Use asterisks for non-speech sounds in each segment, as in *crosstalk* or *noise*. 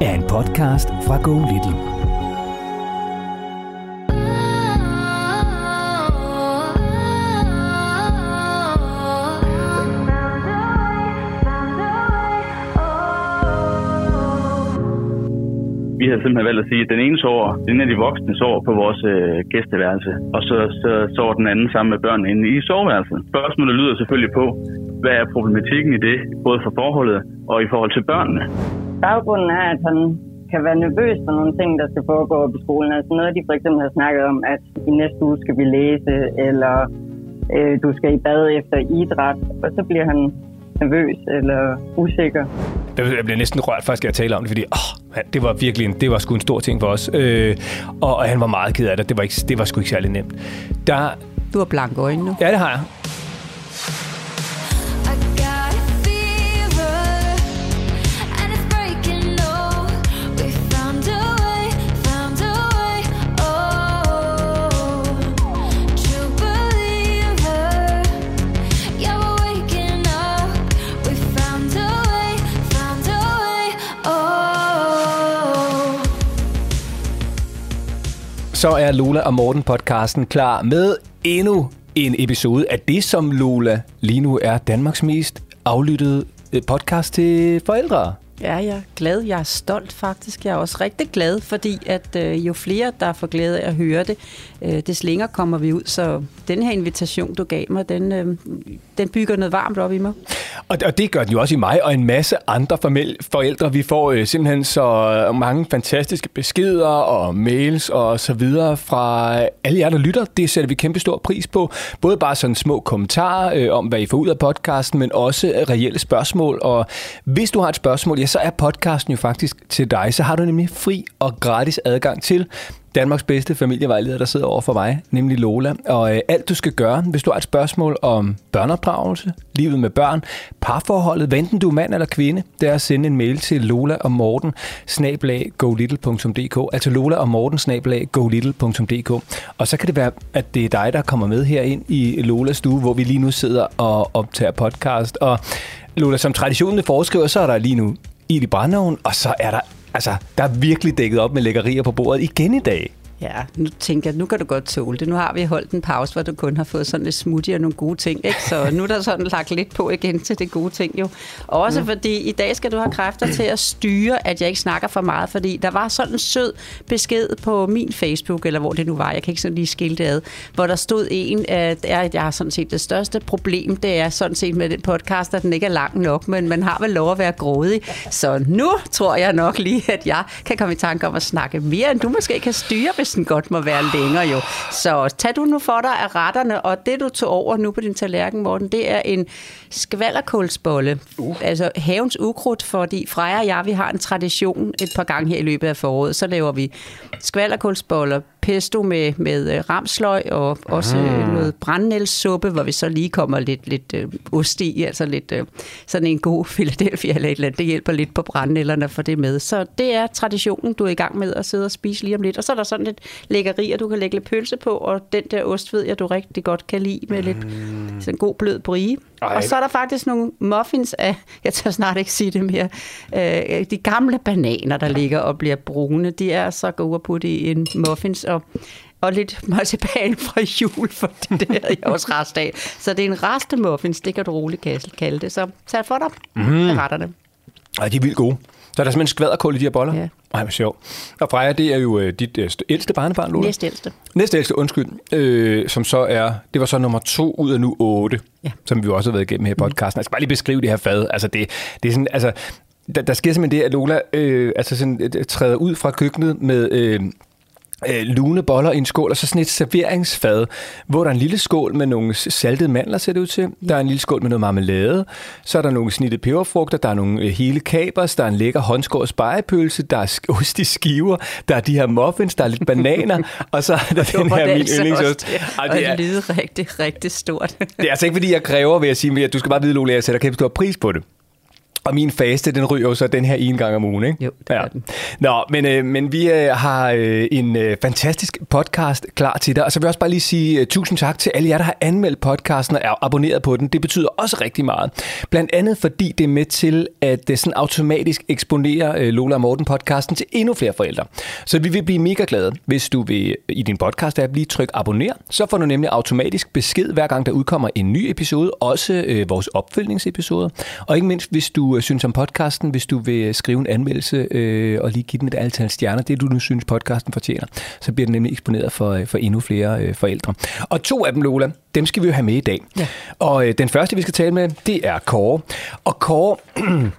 er en podcast fra Go Little. vi har simpelthen valgt at sige, at den ene sover, den er de voksne sover på vores øh, gæsteværelse, og så, så sover den anden sammen med børnene inde i soveværelset. Spørgsmålet lyder selvfølgelig på, hvad er problematikken i det, både for forholdet og i forhold til børnene? Baggrunden er, at han kan være nervøs for nogle ting, der skal foregå på skolen. Altså noget, de for eksempel har snakket om, at i næste uge skal vi læse, eller øh, du skal i bad efter idræt, og så bliver han nervøs eller usikker. Jeg bliver næsten rørt faktisk, at jeg taler om det, fordi åh, det var virkelig en, det var sgu en stor ting for os. Øh, og, og, han var meget ked af det. Det var, ikke, det var sgu ikke særlig nemt. Der, du har blanke øjne nu. Ja, det har jeg. Så er Lola og Morten podcasten klar med endnu en episode af det, som Lola lige nu er Danmarks mest aflyttede eh, podcast til forældre. Ja, jeg er glad. Jeg er stolt faktisk. Jeg er også rigtig glad, fordi at øh, jo flere, der får glæde af at høre det, øh, des længere kommer vi ud. Så den her invitation, du gav mig, den, øh, den bygger noget varmt op i mig. Og, og det gør den jo også i mig og en masse andre forældre. Vi får øh, simpelthen så mange fantastiske beskeder og mails og så videre fra alle jer, der lytter. Det sætter vi kæmpe stor pris på. Både bare sådan små kommentarer øh, om, hvad I får ud af podcasten, men også reelle spørgsmål. Og hvis du har et spørgsmål, jeg så er podcasten jo faktisk til dig. Så har du nemlig fri og gratis adgang til Danmarks bedste familievejleder, der sidder over for mig, nemlig Lola. Og øh, alt du skal gøre, hvis du har et spørgsmål om børneopdragelse, livet med børn, parforholdet, venten du er mand eller kvinde, det er at sende en mail til Lola og Morten, snablag golittle.dk, altså Lola og Morten, snablag golittle.dk. Og så kan det være, at det er dig, der kommer med her ind i Lolas stue, hvor vi lige nu sidder og optager podcast. Og Lola, som traditionen foreskriver, så er der lige nu ild i brændeovnen, og så er der Altså, der er virkelig dækket op med lækkerier på bordet igen i dag. Ja, nu tænker jeg, nu kan du godt tåle det. Nu har vi holdt en pause, hvor du kun har fået sådan lidt smoothie og nogle gode ting, ikke? Så nu er der sådan lagt lidt på igen til det gode ting jo. Også mm. fordi i dag skal du have kræfter til at styre, at jeg ikke snakker for meget, fordi der var sådan en sød besked på min Facebook, eller hvor det nu var, jeg kan ikke sådan lige skille det ad, hvor der stod en, at jeg har sådan set det største problem, det er sådan set med den podcast, at den ikke er lang nok, men man har vel lov at være grådig. Så nu tror jeg nok lige, at jeg kan komme i tanke om at snakke mere, end du måske kan styre, hvis den godt må være længere jo. Så tag du nu for dig af retterne, og det du tog over nu på din tallerken, Morten, det er en skvallerkålsbolle. Uh. Altså havens ukrudt, fordi Freja og jeg, vi har en tradition et par gange her i løbet af foråret. Så laver vi skvallerkålsboller, pesto med, med øh, ramsløg og også mm. noget brændnælsuppe, hvor vi så lige kommer lidt, lidt uh, ost i, altså lidt uh, sådan en god *laughs* Philadelphia eller et eller andet. Det hjælper lidt på brændnælderne for det med. Så det er traditionen, du er i gang med at sidde og spise lige om lidt. Og så er der sådan lidt lækkerier, du kan lægge lidt pølse på, og den der ost ved jeg, du rigtig godt kan lide med mm. lidt sådan god blød brie. Ej. Og så er der faktisk nogle muffins af, jeg tør snart ikke sige det mere, øh, de gamle bananer, der ligger og bliver brune, de er så gode at putte i en muffins, og og lidt *laughs* marcipan fra jul, for *laughs* det der er også rest af. Så det er en restemuffins, det kan du roligt kalde det. Så tag for dig mm. af retterne. Ej, de er vildt gode. Så er der simpelthen skvaderkål i de her boller? Ja. Ej, hvor sjovt. Og Freja, det er jo øh, dit øh, ældste barnebarn, Lola? Næstældste. Næstældste, undskyld, øh, som så er, det var så nummer to ud af nu otte, Ja. som vi jo også har været igennem her i podcasten. Jeg skal bare lige beskrive det her fad. Altså, det, det er sådan, altså, der, der sker simpelthen det, at Lola øh, altså sådan, øh, træder ud fra køkkenet med... Øh, øh, lune boller i en skål, og så sådan et serveringsfad, hvor der er en lille skål med nogle saltede mandler, ser det ud til. Der er en lille skål med noget marmelade. Så er der nogle snittede peberfrugter, der er nogle øh, hele kapers, der er en lækker håndskåret spejepølse, der er *laughs* ost i skiver, der er de her muffins, der er lidt bananer, *laughs* og så er der den her min yndlingsost. Og det, er, lyder rigtig, rigtig stort. det er altså ikke, fordi jeg kræver, vil jeg sige, men du skal bare vide, Lola, jeg sætter kæmpe stor pris på det. Og min faste, den ryger jo så den her en gang om ugen, ikke? Jo, det gør den. Nå, men, øh, men vi øh, har øh, en øh, fantastisk podcast klar til dig. Og så vil jeg også bare lige sige øh, tusind tak til alle jer, der har anmeldt podcasten og er abonneret på den. Det betyder også rigtig meget. Blandt andet fordi det er med til at øh, sådan automatisk eksponere øh, Lola og Morten podcasten til endnu flere forældre. Så vi vil blive mega glade, hvis du vil øh, i din podcast app lige trykke abonner. Så får du nemlig automatisk besked, hver gang der udkommer en ny episode, også øh, vores opfølgningsepisoder. Og ikke mindst, hvis du øh, synes om podcasten, hvis du vil skrive en anmeldelse øh, og lige give den et antal stjerner, det du nu synes podcasten fortjener, så bliver den nemlig eksponeret for, øh, for endnu flere øh, forældre. Og to af dem, Lola, dem skal vi jo have med i dag. Ja. Og øh, den første, vi skal tale med, det er Kåre. Og Kåre... *clears throat*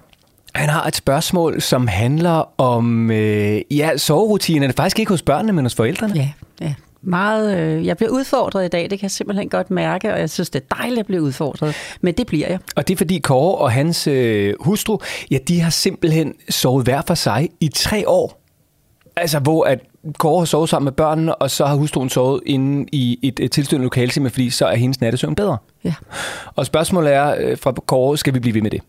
Han har et spørgsmål, som handler om øh, ja, soverutinerne. Faktisk ikke hos børnene, men hos forældrene. Ja, ja. Meget, øh, jeg bliver udfordret i dag, det kan jeg simpelthen godt mærke, og jeg synes, det er dejligt at blive udfordret. Men det bliver jeg. Og det er fordi Kåre og hans øh, hustru, ja, de har simpelthen sovet hver for sig i tre år. Altså, hvor at Kåre har sovet sammen med børnene, og så har hustruen sovet inde i et, et tilstødende lokale, simpelthen fordi så er hendes nattesøvn bedre. Ja. Og spørgsmålet er øh, fra Kåre, skal vi blive ved med det?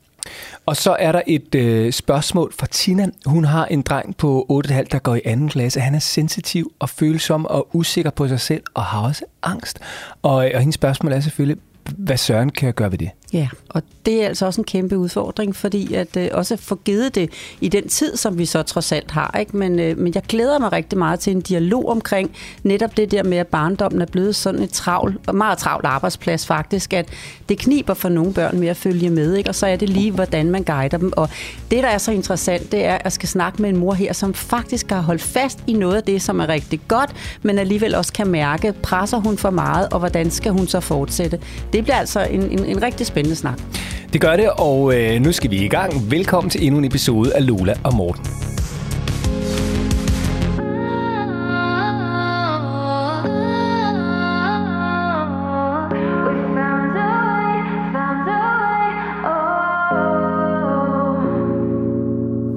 Og så er der et øh, spørgsmål fra Tina. Hun har en dreng på 8,5, der går i anden klasse. Han er sensitiv og følsom og usikker på sig selv og har også angst. Og, og hendes spørgsmål er selvfølgelig, hvad søren kan jeg gøre ved det? Ja, og det er altså også en kæmpe udfordring, fordi at øh, også få givet det i den tid, som vi så trods alt har. Ikke? Men, øh, men jeg glæder mig rigtig meget til en dialog omkring netop det der med, at barndommen er blevet sådan et travl, meget travlt arbejdsplads faktisk, at det kniber for nogle børn med at følge med, ikke? og så er det lige, hvordan man guider dem. Og det, der er så interessant, det er, at jeg skal snakke med en mor her, som faktisk har holdt fast i noget af det, som er rigtig godt, men alligevel også kan mærke, presser hun for meget, og hvordan skal hun så fortsætte? Det bliver altså en, en, en rigtig spændende snak. Det gør det, og øh, nu skal vi i gang. Velkommen til endnu en episode af Lola og Morten.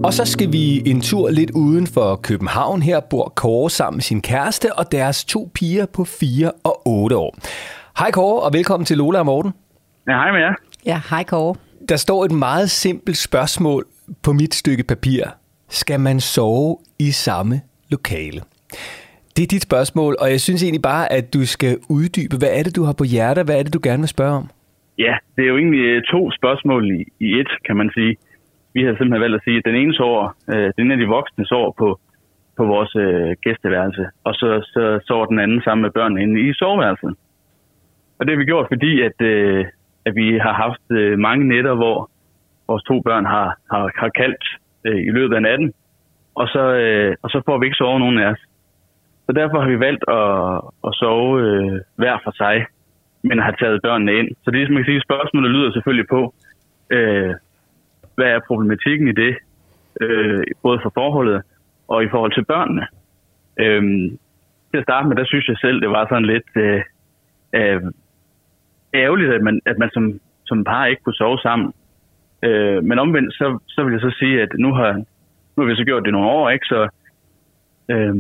Og så skal vi en tur lidt uden for København. Her bor Kåre sammen med sin kæreste og deres to piger på 4 og 8 år. Hej Kåre, og velkommen til Lola og Morten. Ja, hej med jer. Ja, hej Kåre. Der står et meget simpelt spørgsmål på mit stykke papir. Skal man sove i samme lokale? Det er dit spørgsmål, og jeg synes egentlig bare, at du skal uddybe, hvad er det, du har på hjertet? Hvad er det, du gerne vil spørge om? Ja, det er jo egentlig øh, to spørgsmål i, i et, kan man sige. Vi har simpelthen valgt at sige, at den ene sover, øh, den ene af de voksne sover på, på vores øh, gæsteværelse, og så, så sover den anden sammen med børnene inde i soveværelset. Og det har vi gjort, fordi at, øh, at vi har haft øh, mange nætter, hvor vores to børn har, har, har kaldt øh, i løbet af natten, og så, øh, og så får vi ikke sovet nogen af os. Så derfor har vi valgt at, at sove øh, hver for sig, men har taget børnene ind. Så det, som ligesom, man kan sige, spørgsmålet lyder selvfølgelig på, øh, hvad er problematikken i det, øh, både for forholdet og i forhold til børnene. Øh, til at starte med, der synes jeg selv, det var sådan lidt øh, øh, ærgerligt, at man, at man som, som par ikke kunne sove sammen. Øh, men omvendt, så, så vil jeg så sige, at nu har, nu har vi så gjort det nogle år, ikke? Så, øh,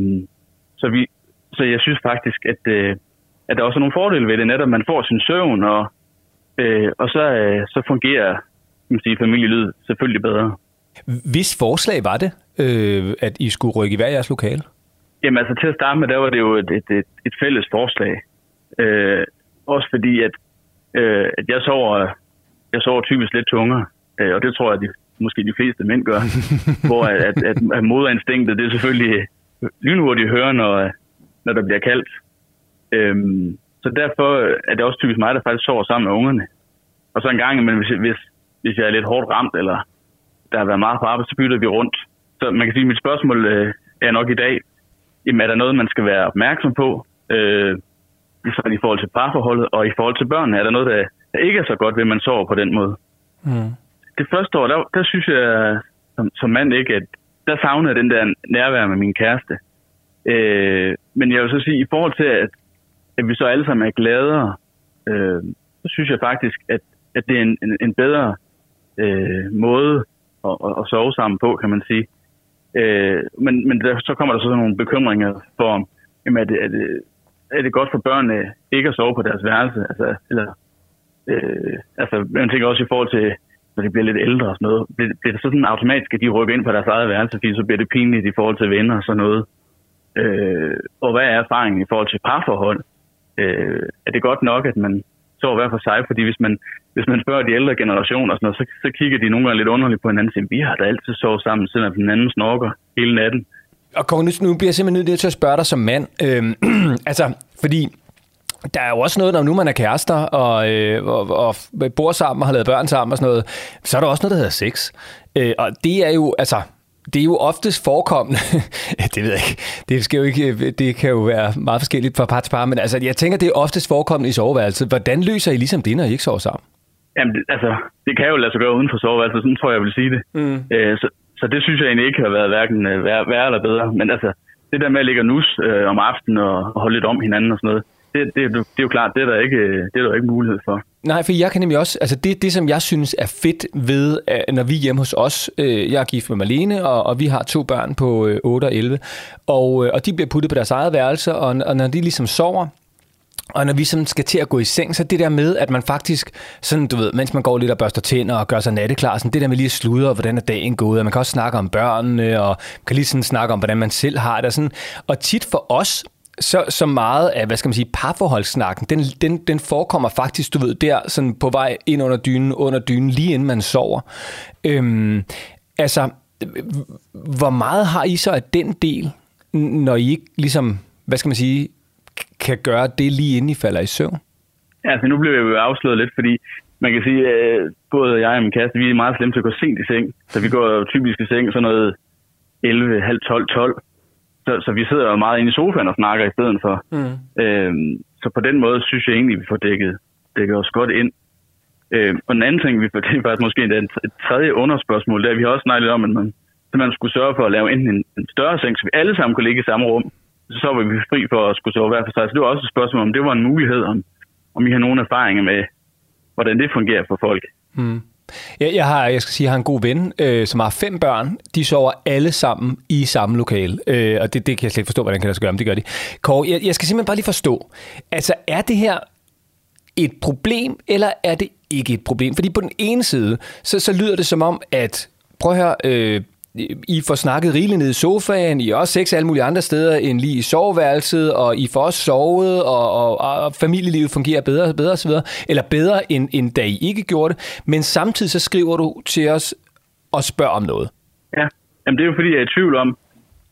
så, vi, så jeg synes faktisk, at, øh, at der også er nogle fordele ved det, netop at man får sin søvn, og, øh, og så, øh, så fungerer man sige, familielyd selvfølgelig bedre. Hvis forslag var det, øh, at I skulle rykke i hver jeres lokale? Jamen altså til at starte med, der var det jo et, et, et, et fælles forslag. Øh, også fordi, at, øh, at jeg, sover, jeg sover typisk lidt tungere, øh, og det tror jeg, at de, måske de fleste mænd gør. *laughs* hvor at, at, at, at moderinstinktet, det er selvfølgelig lynhurtigt høre, når, når der bliver kaldt. Øhm, så derfor er det også typisk mig, der faktisk sover sammen med ungerne. Og så en gang, men hvis, hvis, hvis jeg er lidt hårdt ramt, eller der har været meget på arbejde, så bytter vi rundt. så man kan sige, at mit spørgsmål øh, er nok i dag, jamen er der noget, man skal være opmærksom på, øh, i forhold til parforholdet, og i forhold til børnene, er der noget, der, der ikke er så godt ved, at man sover på den måde. Mm. Det første år, der, der synes jeg som, som mand ikke, at der savner den der nærvær med min kæreste. Øh, men jeg vil så sige, i forhold til, at, at vi så alle sammen er gladere, øh, så synes jeg faktisk, at, at det er en, en, en bedre øh, måde at, at, at sove sammen på, kan man sige. Øh, men men der, så kommer der så nogle bekymringer for, jamen, er, det, er, det, er det godt for børnene ikke at sove på deres værelse? Altså, eller, øh, altså, man tænker også i forhold til, når de bliver lidt ældre og sådan noget, bliver, bliver det så sådan automatisk, at de rykker ind på deres eget værelse, fordi så bliver det pinligt i forhold til venner og sådan noget. Øh, og hvad er erfaringen i forhold til parforhold? Øh, er det godt nok, at man sover hver for sig? Fordi hvis man, hvis man spørger de ældre generationer, og sådan noget, så, så kigger de nogle gange lidt underligt på hinanden og siger, vi har da altid sovet sammen, selvom den anden snorker hele natten. Og Kåre, nu, nu bliver jeg simpelthen nødt til at spørge dig som mand. Øhm, *clears throat* altså, fordi der er jo også noget, når nu man er kærester og, øh, og, og bor sammen og har lavet børn sammen og sådan noget, så er der også noget, der hedder sex. Øh, og det er jo, altså, det er jo oftest forekommende. *laughs* det ved jeg ikke. Det, skal jo ikke. det kan jo være meget forskelligt fra par til par, men altså, jeg tænker, det er oftest forekommende i soveværelset. Hvordan løser I ligesom det, når I ikke sover sammen? Jamen, altså, det kan jo lade sig gøre uden for soveværelset, sådan tror jeg, jeg vil sige det. Mm. Øh, så, så det synes jeg egentlig ikke har været hverken øh, værre, værre eller bedre. Men altså, det der med at ligge nus øh, om aftenen og, og holde lidt om hinanden og sådan noget, det, det, det er jo klart, det er, der ikke, øh, det er der ikke mulighed for. Nej, for jeg kan nemlig også, altså det, det som jeg synes er fedt ved, når vi er hjemme hos os, øh, jeg er gift med Marlene, og, og vi har to børn på øh, 8 og 11, og, øh, og de bliver puttet på deres eget værelse, og, og når de ligesom sover, og når vi sådan skal til at gå i seng, så det der med, at man faktisk, sådan du ved, mens man går lidt og børster tænder og gør sig natteklar, sådan det der med lige at sludre, hvordan er dagen gået, og man kan også snakke om børnene, og kan lige sådan snakke om, hvordan man selv har det. Sådan. Og tit for os, så, så meget af, hvad skal man sige, parforholdssnakken, den, den, den forekommer faktisk, du ved, der sådan på vej ind under dynen, under dynen, lige inden man sover. Øhm, altså, hvor meget har I så af den del, når I ikke ligesom, hvad skal man sige, kan gøre det lige inden I falder i søvn? Ja, altså nu bliver jeg jo afsløret lidt, fordi man kan sige, at øh, både jeg og min kæreste, vi er meget slemme til at gå sent i seng. Så vi går typisk i seng sådan noget 11, halv 12, 12. Så, så vi sidder jo meget inde i sofaen og snakker i stedet for. Mm. Øhm, så på den måde synes jeg egentlig, at vi får dækket, dækket os godt ind. Øhm, og den anden ting, vi får, *laughs* det er faktisk måske et, et tredje underspørgsmål, det er, at vi har også snakket om, at man, at man skulle sørge for at lave enten en, en større seng, så vi alle sammen kunne ligge i samme rum, så var vi fri for at skulle sove hver for sig. Så det var også et spørgsmål, om det var en mulighed, om, om I har nogle erfaringer med, hvordan det fungerer for folk. Mm. Jeg, jeg, har, jeg skal sige, jeg har en god ven, øh, som har fem børn. De sover alle sammen i samme lokale. Øh, og det, det kan jeg slet ikke forstå, hvordan kan der så gøre, men det gør de. Kåre, jeg, jeg skal simpelthen bare lige forstå. Altså, er det her et problem, eller er det ikke et problem? Fordi på den ene side, så, så lyder det som om, at prøv at høre, øh, i får snakket rigeligt ned i sofaen, I har også sex alle mulige andre steder end lige i soveværelset, og I får også sovet, og, og, og familielivet fungerer bedre, bedre osv., eller bedre end, end da I ikke gjorde det, men samtidig så skriver du til os og spørger om noget. Ja, Jamen, det er jo fordi, jeg er i tvivl om,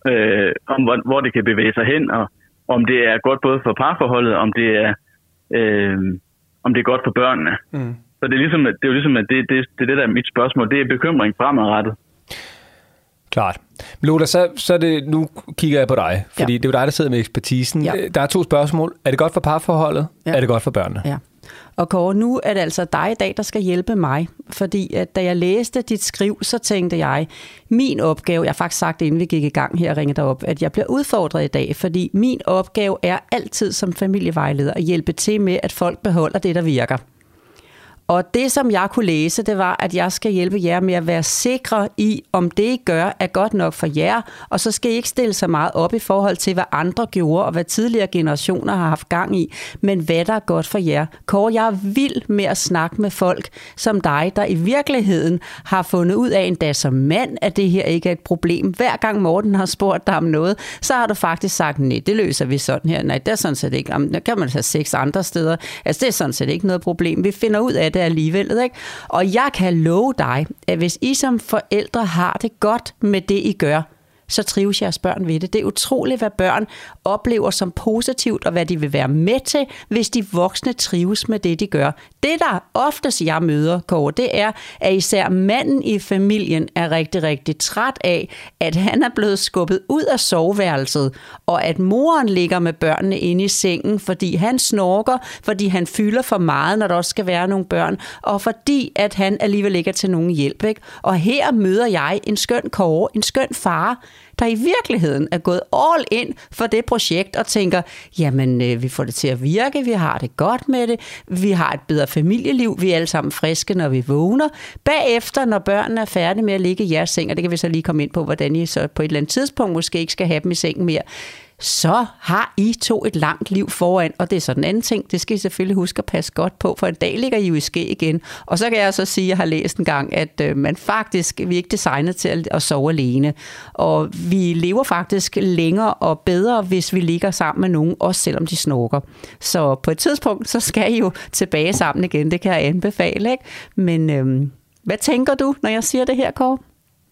øh, om hvor, hvor det kan bevæge sig hen, og om det er godt både for parforholdet, om det er, øh, om det er godt for børnene. Mm. Så det er, ligesom, det er jo ligesom, at det, det, det, det der er mit spørgsmål, det er bekymring fremadrettet. Klart. Lola, så, så det, nu kigger jeg på dig, fordi ja. det er jo dig, der sidder med ekspertisen. Ja. Der er to spørgsmål. Er det godt for parforholdet? Ja. Er det godt for børnene? Ja. Og Kåre, nu er det altså dig i dag, der skal hjælpe mig. Fordi at da jeg læste dit skriv, så tænkte jeg, min opgave, jeg har faktisk sagt inden vi gik i gang her og ringede op, at jeg bliver udfordret i dag, fordi min opgave er altid som familievejleder at hjælpe til med, at folk beholder det, der virker. Og det, som jeg kunne læse, det var, at jeg skal hjælpe jer med at være sikre i, om det, I gør, er godt nok for jer. Og så skal I ikke stille så meget op i forhold til, hvad andre gjorde, og hvad tidligere generationer har haft gang i, men hvad der er godt for jer. Kåre, jeg er vild med at snakke med folk som dig, der i virkeligheden har fundet ud af endda som mand, at det her ikke er et problem. Hver gang Morten har spurgt dig om noget, så har du faktisk sagt, nej, det løser vi sådan her. Nej, det er sådan set ikke. Jamen, der kan man have seks andre steder. Altså, det er sådan set ikke noget problem. Vi finder ud af det det alligevel. Ikke? Og jeg kan love dig, at hvis I som forældre har det godt med det, I gør, så trives jeres børn ved det. Det er utroligt, hvad børn oplever som positivt, og hvad de vil være med til, hvis de voksne trives med det, de gør. Det, der oftest jeg møder, Kåre, det er, at især manden i familien er rigtig, rigtig træt af, at han er blevet skubbet ud af soveværelset, og at moren ligger med børnene inde i sengen, fordi han snorker, fordi han fylder for meget, når der også skal være nogle børn, og fordi at han alligevel ikke er til nogen hjælp. Ikke? Og her møder jeg en skøn kåre, en skøn far, der i virkeligheden er gået all in for det projekt og tænker, jamen øh, vi får det til at virke, vi har det godt med det, vi har et bedre familieliv, vi er alle sammen friske, når vi vågner. Bagefter, når børnene er færdige med at ligge i jeres seng, og det kan vi så lige komme ind på, hvordan I så på et eller andet tidspunkt måske ikke skal have dem i sengen mere, så har I to et langt liv foran, og det er så den anden ting, det skal I selvfølgelig huske at passe godt på, for en dag ligger I jo i ske igen. Og så kan jeg så sige, at jeg har læst en gang, at øh, man faktisk, vi er ikke designet til at sove alene, og vi lever faktisk længere og bedre, hvis vi ligger sammen med nogen, også selvom de snorker. Så på et tidspunkt, så skal I jo tilbage sammen igen, det kan jeg anbefale, ikke? Men øhm, hvad tænker du, når jeg siger det her, Kåre?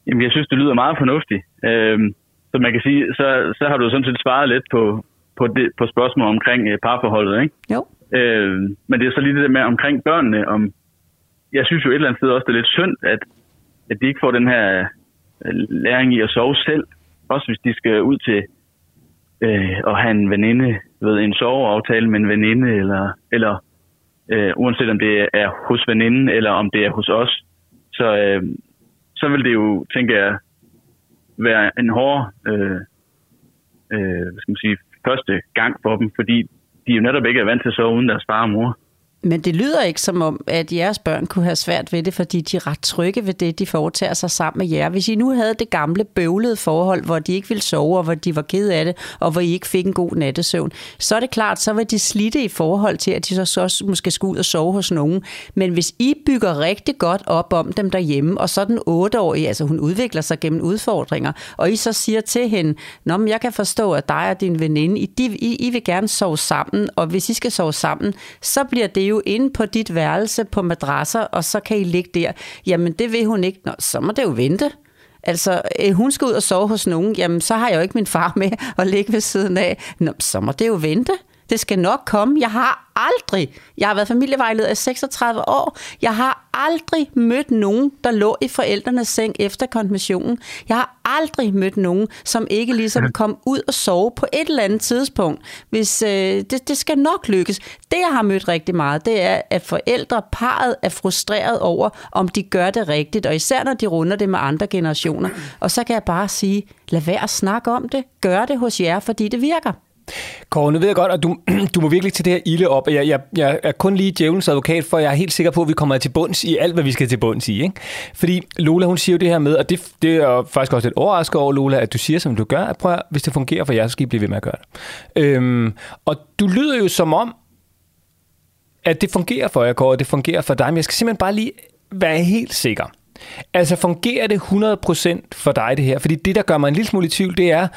Jamen, jeg synes, det lyder meget fornuftigt. Øhm, så man kan sige, så, så har du sådan set svaret lidt på, på, det, på spørgsmål omkring øh, parforholdet, ikke? Jo. Øh, men det er så lige det med omkring børnene. Om, jeg synes jo et eller andet sted også, det er lidt synd, at, at de ikke får den her øh, læring i at sove selv. Også hvis de skal ud til øh, at have en veninde, ved en soveaftale med en veninde, eller, eller øh, uanset om det er hos veninden, eller om det er hos os. Så, øh, så vil det jo, tænker jeg, være en hård øh, øh, hvad skal man sige, første gang for dem, fordi de jo netop ikke er vant til at sove uden deres far og mor. Men det lyder ikke som om, at jeres børn kunne have svært ved det, fordi de er ret trygge ved det, de foretager sig sammen med jer. Hvis I nu havde det gamle bøvlede forhold, hvor de ikke ville sove, og hvor de var ked af det, og hvor I ikke fik en god nattesøvn, så er det klart, så vil de slitte i forhold til, at de så så måske skal ud og sove hos nogen. Men hvis I bygger rigtig godt op om dem derhjemme, og så den otteårige, altså hun udvikler sig gennem udfordringer, og I så siger til hende, Nå, men jeg kan forstå, at dig og din veninde, I, I, I vil gerne sove sammen, og hvis I skal sove sammen, så bliver det jo jo inde på dit værelse på madrasser, og så kan I ligge der. Jamen, det vil hun ikke. Nå, så må det jo vente. Altså, øh, hun skal ud og sove hos nogen, jamen, så har jeg jo ikke min far med at ligge ved siden af. Nå, så må det jo vente. Det skal nok komme. Jeg har aldrig, jeg har været familievejleder i 36 år, jeg har aldrig mødt nogen, der lå i forældrenes seng efter konfirmationen. Jeg har aldrig mødt nogen, som ikke ligesom kom ud og sove på et eller andet tidspunkt. Hvis, øh, det, det skal nok lykkes. Det, jeg har mødt rigtig meget, det er, at forældre, parret er frustreret over, om de gør det rigtigt, og især når de runder det med andre generationer. Og så kan jeg bare sige, lad være at snakke om det. Gør det hos jer, fordi det virker. Kåre, nu ved jeg godt, at du, *clears throat* du må virkelig til det her ilde op. Jeg, jeg, jeg er kun lige djævelens advokat, for jeg er helt sikker på, at vi kommer til bunds i alt, hvad vi skal til bunds i. Ikke? Fordi Lola, hun siger jo det her med, og det, det er faktisk også lidt overrasket over, Lola, at du siger, som du gør, at prøv, hvis det fungerer for jer, så skal I blive ved med at gøre det. Øhm, og du lyder jo som om, at det fungerer for jer, Kåre, og det fungerer for dig, men jeg skal simpelthen bare lige være helt sikker. Altså fungerer det 100% for dig det her? Fordi det, der gør mig en lille smule i tvivl, det er,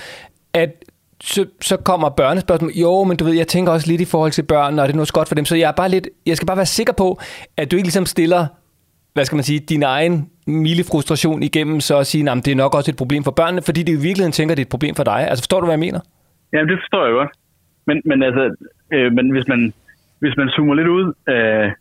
at så, så kommer børnespørgsmål. Jo, men du ved, jeg tænker også lidt i forhold til børn, og det er noget godt for dem. Så jeg, er bare lidt, jeg skal bare være sikker på, at du ikke ligesom stiller, hvad skal man sige, din egen milde frustration igennem, så at sige, at det er nok også et problem for børnene, fordi de i virkeligheden tænker, at det er et problem for dig. Altså forstår du, hvad jeg mener? Ja, det forstår jeg godt. Men, men altså, øh, men hvis man, hvis man zoomer lidt ud, øh,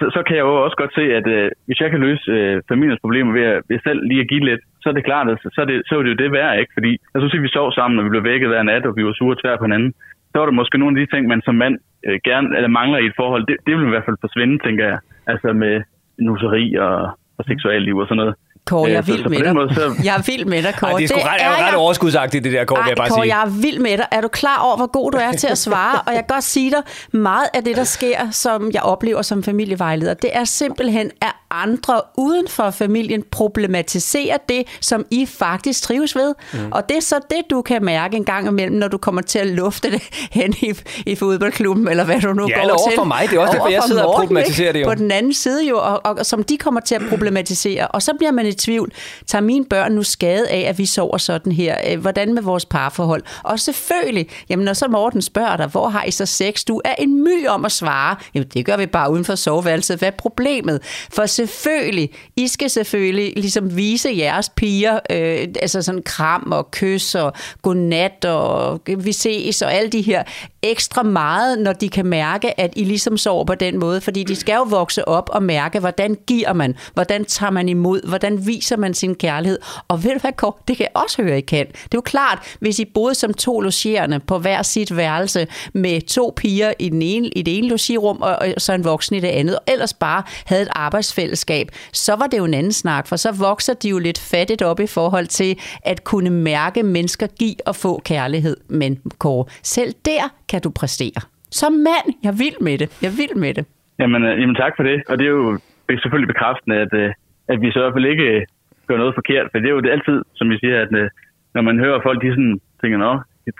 så, så kan jeg jo også godt se, at øh, hvis jeg kan løse øh, familiens problemer ved, at, ved selv lige at give lidt, så er det klart, at så er det, så er det jo det værd, ikke? Fordi jeg synes, at vi sov sammen, og vi blev vækket hver nat, og vi var sure tvær på hinanden. Så var der måske nogle af de ting, man som mand øh, gerne eller mangler i et forhold. Det, det vil i hvert fald forsvinde, tænker jeg. Altså med nusseri og, og seksualliv og sådan noget. Kåre, jeg er vild med dig. Måde, så... Jeg er vild med dig, Kåre. Ej, det er sgu ret, er ret jeg... overskudsagtigt, det der, Kåre, Ej, vil jeg bare Kåre, sige. jeg er vild med dig. Er du klar over, hvor god du er til at svare? og jeg kan godt sige dig, meget af det, der sker, som jeg oplever som familievejleder, det er simpelthen, at andre uden for familien problematiserer det, som I faktisk trives ved. Mm. Og det er så det, du kan mærke en gang imellem, når du kommer til at lufte det *laughs* hen i, i fodboldklubben, eller hvad du nu ja, går eller over til. for mig. Det er også derfor, jeg sidder og problematiserer det jo. På den anden side jo, og, og, og som de kommer til at problematisere. Og så bliver man i tvivl. Tager mine børn nu skade af, at vi sover sådan her? Øh, hvordan med vores parforhold? Og selvfølgelig, jamen når så Morten spørger dig, hvor har I så sex? Du er en my om at svare. Jamen det gør vi bare uden for soveværelset. Hvad er problemet? For selvfølgelig, I skal selvfølgelig ligesom vise jeres piger, øh, altså sådan kram og kys og godnat og vi ses og alle de her ekstra meget, når de kan mærke, at I ligesom sover på den måde. Fordi de skal jo vokse op og mærke, hvordan giver man, hvordan tager man imod, hvordan viser man sin kærlighed. Og ved du hvad, Kåre? Det kan jeg også høre, I kan. Det er jo klart, hvis I boede som to logerende på hver sit værelse med to piger i, den ene, i det ene logirum og, og så en voksen i det andet, og ellers bare havde et arbejdsfællesskab, så var det jo en anden snak, for så vokser de jo lidt fattigt op i forhold til at kunne mærke mennesker give og få kærlighed. Men Kåre, selv der kan du præstere. Som mand, jeg vil med det. Jeg vil med det. Jamen, øh, jamen tak for det. Og det er jo selvfølgelig bekræftende, at, øh, at vi så i hvert fald ikke øh, gør noget forkert. For det er jo det altid, som vi siger, at øh, når man hører folk, de sådan tænker, nå,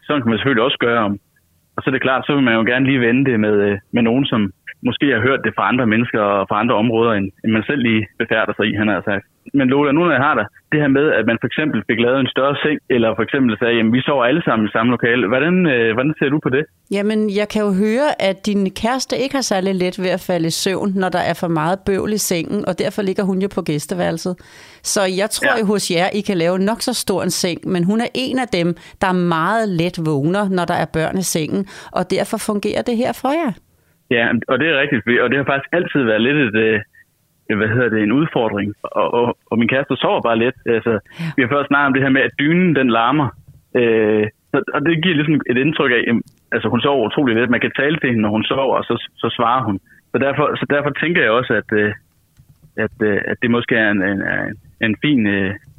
sådan kan man selvfølgelig også gøre. Om. Og så er det klart, så vil man jo gerne lige vende det med, øh, med nogen, som måske har hørt det fra andre mennesker og fra andre områder, end, end man selv lige befærder sig i, han har sagt. Men Lola, nu når jeg har dig, det her med, at man for eksempel fik lavet en større seng, eller for eksempel sagde, at vi sover alle sammen i samme lokale. Hvordan, øh, hvordan ser du på det? Jamen, jeg kan jo høre, at din kæreste ikke har særlig let ved at falde i søvn, når der er for meget bøvl i sengen, og derfor ligger hun jo på gæsteværelset. Så jeg tror ja. hos jer, I kan lave nok så stor en seng, men hun er en af dem, der meget let vågner, når der er børn i sengen, og derfor fungerer det her for jer. Ja, og det er rigtigt, og det har faktisk altid været lidt et, øh, hvad hedder det, en udfordring. Og, og, og min kæreste sover bare lidt. Altså, ja. Vi har først snakket om det her med, at dynen den larmer. Øh, så, og det giver ligesom et indtryk af, at altså, hun sover utrolig lidt. Man kan tale til hende, når hun sover, og så, så svarer hun. Så derfor, så derfor tænker jeg også, at, øh, at, øh, at det måske er en, en, en, fin,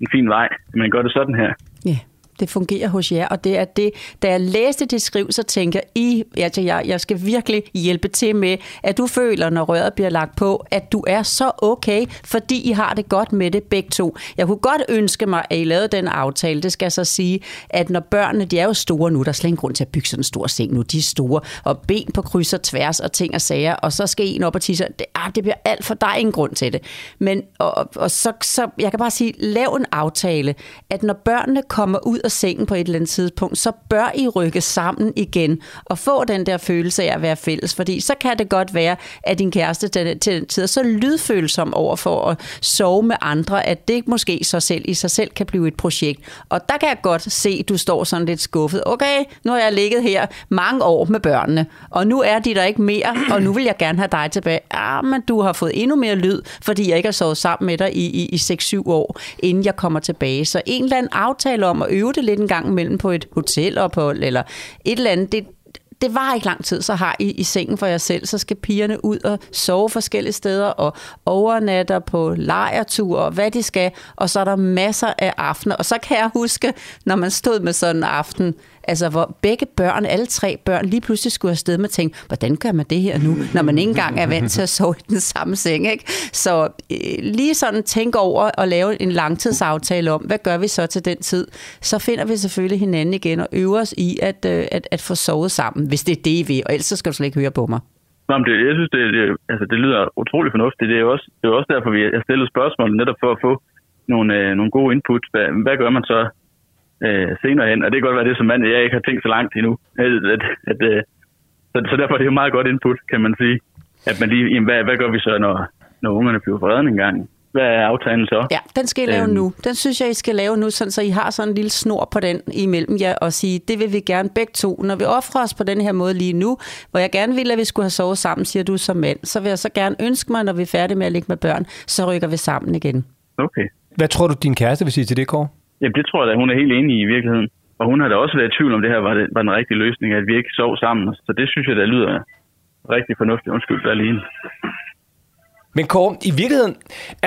en fin vej, at man gør det sådan her. Ja det fungerer hos jer, og det er det, da jeg læste det skriv, så tænker I, altså jeg, jeg skal virkelig hjælpe til med, at du føler, når røret bliver lagt på, at du er så okay, fordi I har det godt med det begge to. Jeg kunne godt ønske mig, at I lavede den aftale. Det skal jeg så sige, at når børnene, de er jo store nu, der er slet ingen grund til at bygge sådan en stor seng nu, de er store, og ben på kryds og tværs og ting og sager, og så skal en op og tisse. Det, ah, det bliver alt for, der er ingen grund til det. Men, og, og så, så, jeg kan bare sige, lav en aftale, at når børnene kommer ud af sengen på et eller andet tidspunkt, så bør I rykke sammen igen og få den der følelse af at være fælles. Fordi så kan det godt være, at din kæreste til den tid er så lydfølsom over for at sove med andre, at det måske så selv i sig selv kan blive et projekt. Og der kan jeg godt se, at du står sådan lidt skuffet. Okay, nu har jeg ligget her mange år med børnene, og nu er de der ikke mere, og nu vil jeg gerne have dig tilbage. Ah, men du har fået endnu mere lyd, fordi jeg ikke har sovet sammen med dig i, i, i 6-7 år, inden jeg kommer tilbage. Så en eller anden aftale om at øve det lidt en gang imellem på et hotelophold, eller et eller andet, det, det var ikke lang tid, så har I i sengen for jer selv, så skal pigerne ud og sove forskellige steder, og overnatter på lejertur, og hvad de skal, og så er der masser af aftener. Og så kan jeg huske, når man stod med sådan en aften, Altså, hvor begge børn, alle tre børn, lige pludselig skulle afsted med tænke, hvordan gør man det her nu, når man ikke engang er vant til at sove i den samme seng, ikke? Så øh, lige sådan tænk over at lave en langtidsaftale om, hvad gør vi så til den tid? Så finder vi selvfølgelig hinanden igen og øver os i at, øh, at, at få sovet sammen, hvis det er det, I vil, og ellers så skal du slet ikke høre på mig. Nå, det, jeg synes, det, det, altså, det lyder utrolig fornuftigt. Det er jo også, det er også derfor, vi har stillet spørgsmål netop for at få nogle, øh, nogle gode input. Hvad, hvad gør man så øh, senere hen, og det kan godt være det, som mand, jeg ikke har tænkt så langt endnu. At, at, at, øh, så, så derfor er det jo meget godt input, kan man sige. At man lige, jamen, hvad, hvad gør vi så, når, når ungerne bliver forredet en gang? Hvad er aftalen så? Ja, den skal I lave øhm. nu. Den synes jeg, I skal lave nu, sådan, så I har sådan en lille snor på den imellem jer og sige, det vil vi gerne begge to. Når vi offrer os på den her måde lige nu, hvor jeg gerne vil, at vi skulle have sovet sammen, siger du som mand, så vil jeg så gerne ønske mig, når vi er færdige med at ligge med børn, så rykker vi sammen igen. Okay. Hvad tror du, din kæreste vil sige til det, Kåre? Jamen, det tror jeg da, hun er helt enig i i virkeligheden. Og hun har da også været i tvivl om, det her var, det, var den rigtige løsning, at vi ikke sov sammen. Så det synes jeg, der lyder rigtig fornuftigt. Undskyld, der er lige men Kåre, i virkeligheden,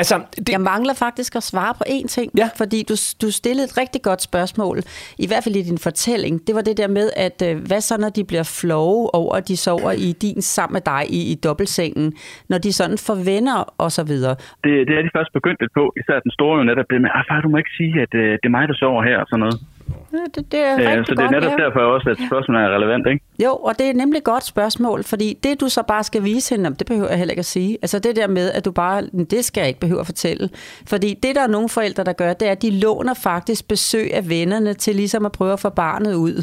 altså... Det... Jeg mangler faktisk at svare på én ting, ja. fordi du, du stillede et rigtig godt spørgsmål, i hvert fald i din fortælling. Det var det der med, at øh, hvad så, når de bliver floge over, at de sover i din sammen med dig i, i dobbeltsengen, når de sådan forvender og så videre? Det, det er de først begyndt lidt på, især den store jo netop det med, at far, du må ikke sige, at øh, det er mig, der sover her og sådan noget. Ja, det, det er øh, så det er netop ja. derfor også, at spørgsmålet er relevant, ikke? Jo, og det er nemlig et godt spørgsmål, fordi det du så bare skal vise hende, det behøver jeg heller ikke at sige. Altså det der med, at du bare, det skal jeg ikke behøve at fortælle. Fordi det der er nogle forældre, der gør, det er, at de låner faktisk besøg af vennerne til ligesom at prøve at få barnet ud.